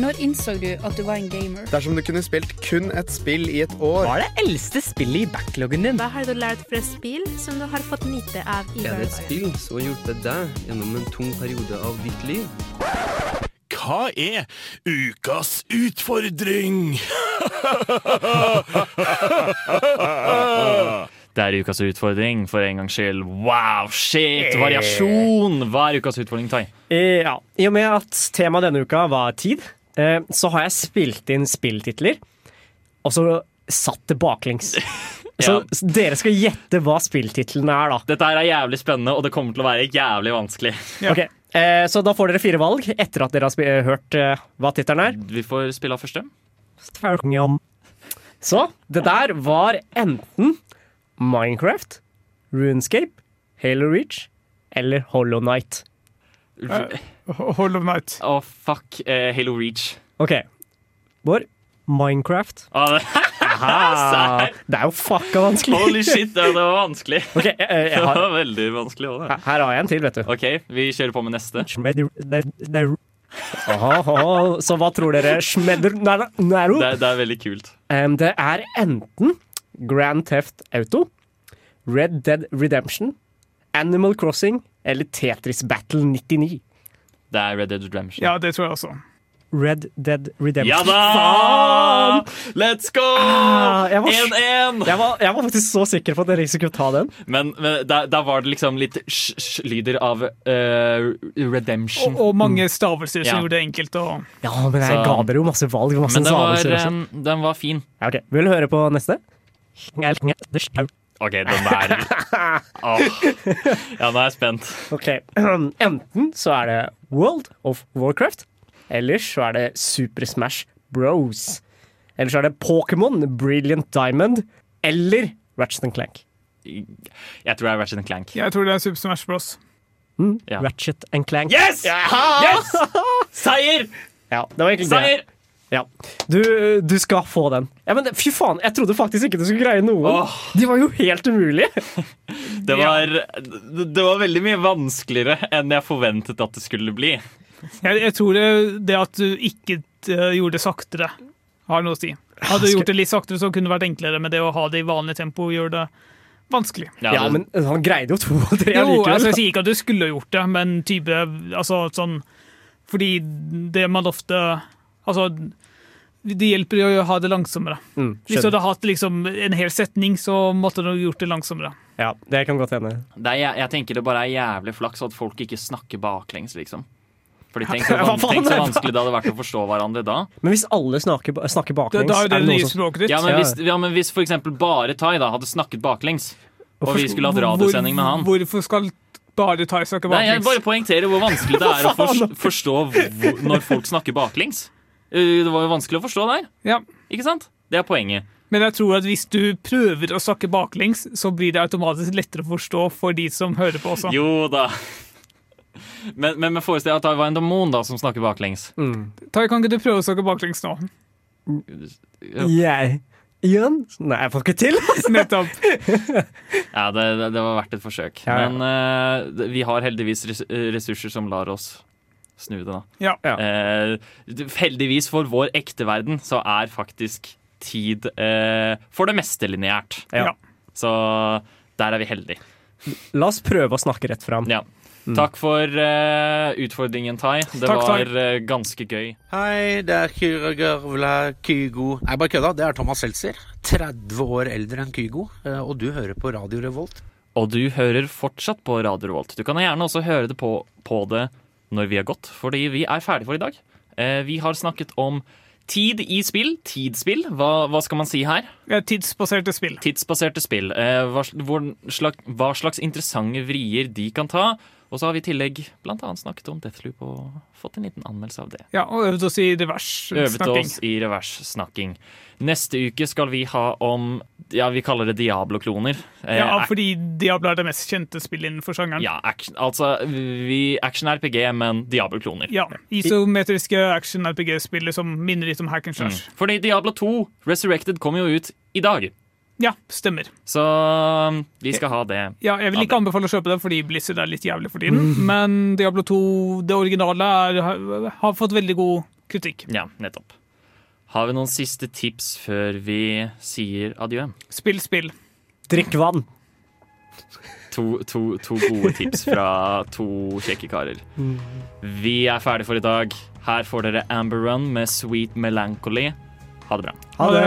Når innså du at du var en gamer? Dersom du kunne spilt kun et spill i et år Hva er det eldste spillet i backloggen din? Hva har du lært fra spill som du har fått nyte av i Er det et spill som har hjulpet deg gjennom en tung periode av ditt liv? Hva er ukas utfordring? Det er ukas utfordring, for en gangs skyld. Wow, shit! Variasjon! Hva er ukas utfordring, Tai? Eh, Ja, I og med at temaet denne uka var tid, så har jeg spilt inn spilltitler, og så satt det baklengs. Så Ja. dere skal gjette hva spilltitlene er, da. Dette her er jævlig spennende, og det kommer til å være jævlig vanskelig. Ok, Okay. Så da får dere fire valg etter at dere har hørt eh, hva tittelen er. Vi får spille av første. Så det der var enten Minecraft, Runescape, Halo Reach eller Hollow Night. Eh, Hold of Night. Å, fuck. Uh, Halo Reach. OK. Bård, Minecraft. Ah, det, det er jo fucka vanskelig. Holy shit, det, det var vanskelig. Ok, jeg, jeg, Det var veldig vanskelig òg, her, her har jeg en til, vet du. OK, vi kjører på med neste. Aha, aha, så hva tror dere? Smedder Nero? Det, det er veldig kult. Um, det er enten Grand Theft Auto, Red Dead Redemption, Animal Crossing eller Tetris Battle 99. Det er Red Dead Redemption. Ja, det tror jeg også. Red Dead Redemption. Ja da! Let's go! 1-1! Ah, jeg, var, jeg var faktisk så sikker på at dere ikke skulle ta den. Men, men da, da var det liksom litt sj-lyder av uh, redemption. Og, og mange stavelser som Ja. gjorde det enkelt Og... Ja, men jeg Så- ga dere jo masse valg. Masse Men den var, også. eh, den var fin. Ja, ok. Vil du høre på neste? OK, den der oh. Ja, nå er jeg spent. Ok, Enten så er det World of Warcraft, eller så er det Super Smash Bros. Eller så er det Pokémon Brilliant Diamond, eller Ratchet Clank. Jeg tror det er Ratchet Clank. Jeg tror det er Super Smash Bros. Mm, Ja. Ratchet Clank. Yes! Yes! Seier! Ja, det var egentlig det. Seier! Ja. Du, du skal få den. Ja, men Fy faen, jeg trodde faktisk ikke du skulle greie noen. De var jo helt umulige. Det var, det var veldig mye vanskeligere enn jeg forventet at det skulle bli. Jeg, jeg tror det, det at du ikke eh, gjorde det saktere, har noe å si. Hadde du gjort det litt saktere, så kunne det vært enklere, men det å ha det i vanlig tempo gjør det vanskelig. Ja, men han greide jo to og tre Jo, allikevel. altså, jeg sier ikke at du skulle gjort det, men type altså sånn Fordi det man ofte Altså, det hjelper jo å ha det langsommere. Mm, Hvis du hadde hatt liksom en hel setning, så måtte du gjort det langsommere. Ja, det kan godt hende. Det er, jeg, jeg tenker det bare er jævlig flaks at folk ikke snakker baklengs, liksom. Fordi tenk så, van, tenk så vanskelig det hadde vært å forstå hverandre da. Men hvis alle snakker, snakker baklengs Da- da er det det nye språket ditt. Ja, men hvis, ja, men hvis for eksempel bare Tai da hadde snakket baklengs, og vi skulle hatt radiosending med han Hvorfor skal bare Tai snakke baklengs? Nei, jeg bare poengterer hvor vanskelig det er å forstå når folk snakker baklengs. Uh, Det var jo vanskelig å forstå der. Ja. Ikke sant? Det er poenget. Men jeg tror at hvis du prøver å snakke baklengs, så blir det automatisk lettere å forstå for de som hører på også. Jo da. Men, men, men forestill deg at det var en demon da som snakker baklengs. Tai, kan ikke du prøve å snakke baklengs nå? Jeg Igjen? Nei, jeg får ikke til. Nettopp. Ja, det, det, det var verdt et forsøk. Ja, ja. Men uh, vi har heldigvis res ressurser som lar oss snu det, da. Ja. Eh, heldigvis for vår ekte verden så er faktisk tid eh, for det meste lineært. Ja. Så der er vi heldige. La oss prøve å snakke rett fram. Ja. Takk for uh, utfordringen, Tai. Det Takk, var uh, ganske gøy. Hei, det er Kyragavla Kygo Nei, bare kødda. Det er Thomas Seltzer. 30 år eldre enn Kygo. eh, Og du hører på Radio Revolt. Og du hører fortsatt på Radio Revolt. Du kan gjerne også høre det på, på det når vi har gått, fordi vi er ferdige for i dag. Eh, vi har snakket om tid i spill. Tidsspill. Hva, hva skal man si her? Tidsbaserte spill. Tidsbaserte spill. Eh, hva, slags, hva slags interessante vrier de kan ta. Og så har vi i tillegg annet snakket om Deathloop og fått en liten anmeldelse av det. Ja, og øvd oss i revers Øvet snakking. oss i reverssnakking. Neste uke skal vi ha om Ja, vi kaller det Diablo-kloner. Eh, Ja, eh, fordi Diablo er det mest kjente spillet innenfor sjangeren. ja, action, altså vi, action-RPG, men Diablo-kloner. Ja, Isometriske action-RPG-spillet som minner litt om hack and slash. Mm. Fordi Diablo 2 Resurrected kommer jo ut i dag. Ja, stemmer. Så um, vi skal ha det. Ja, jeg vil ikke anbefale å kjøpe det, fordi Blizzard er litt jævlig for tiden. Mm. Men Diablo 2, det originale, er, har, har fått veldig god kritikk. Ja, nettopp. Har vi noen siste tips før vi sier adjø? Spill spill. Drikk vann. To, to, to gode tips fra to kjekke karer. Vi er ferdige for i dag. Her får dere Amber Run med Sweet Melancholy. Ha det bra. Ha det.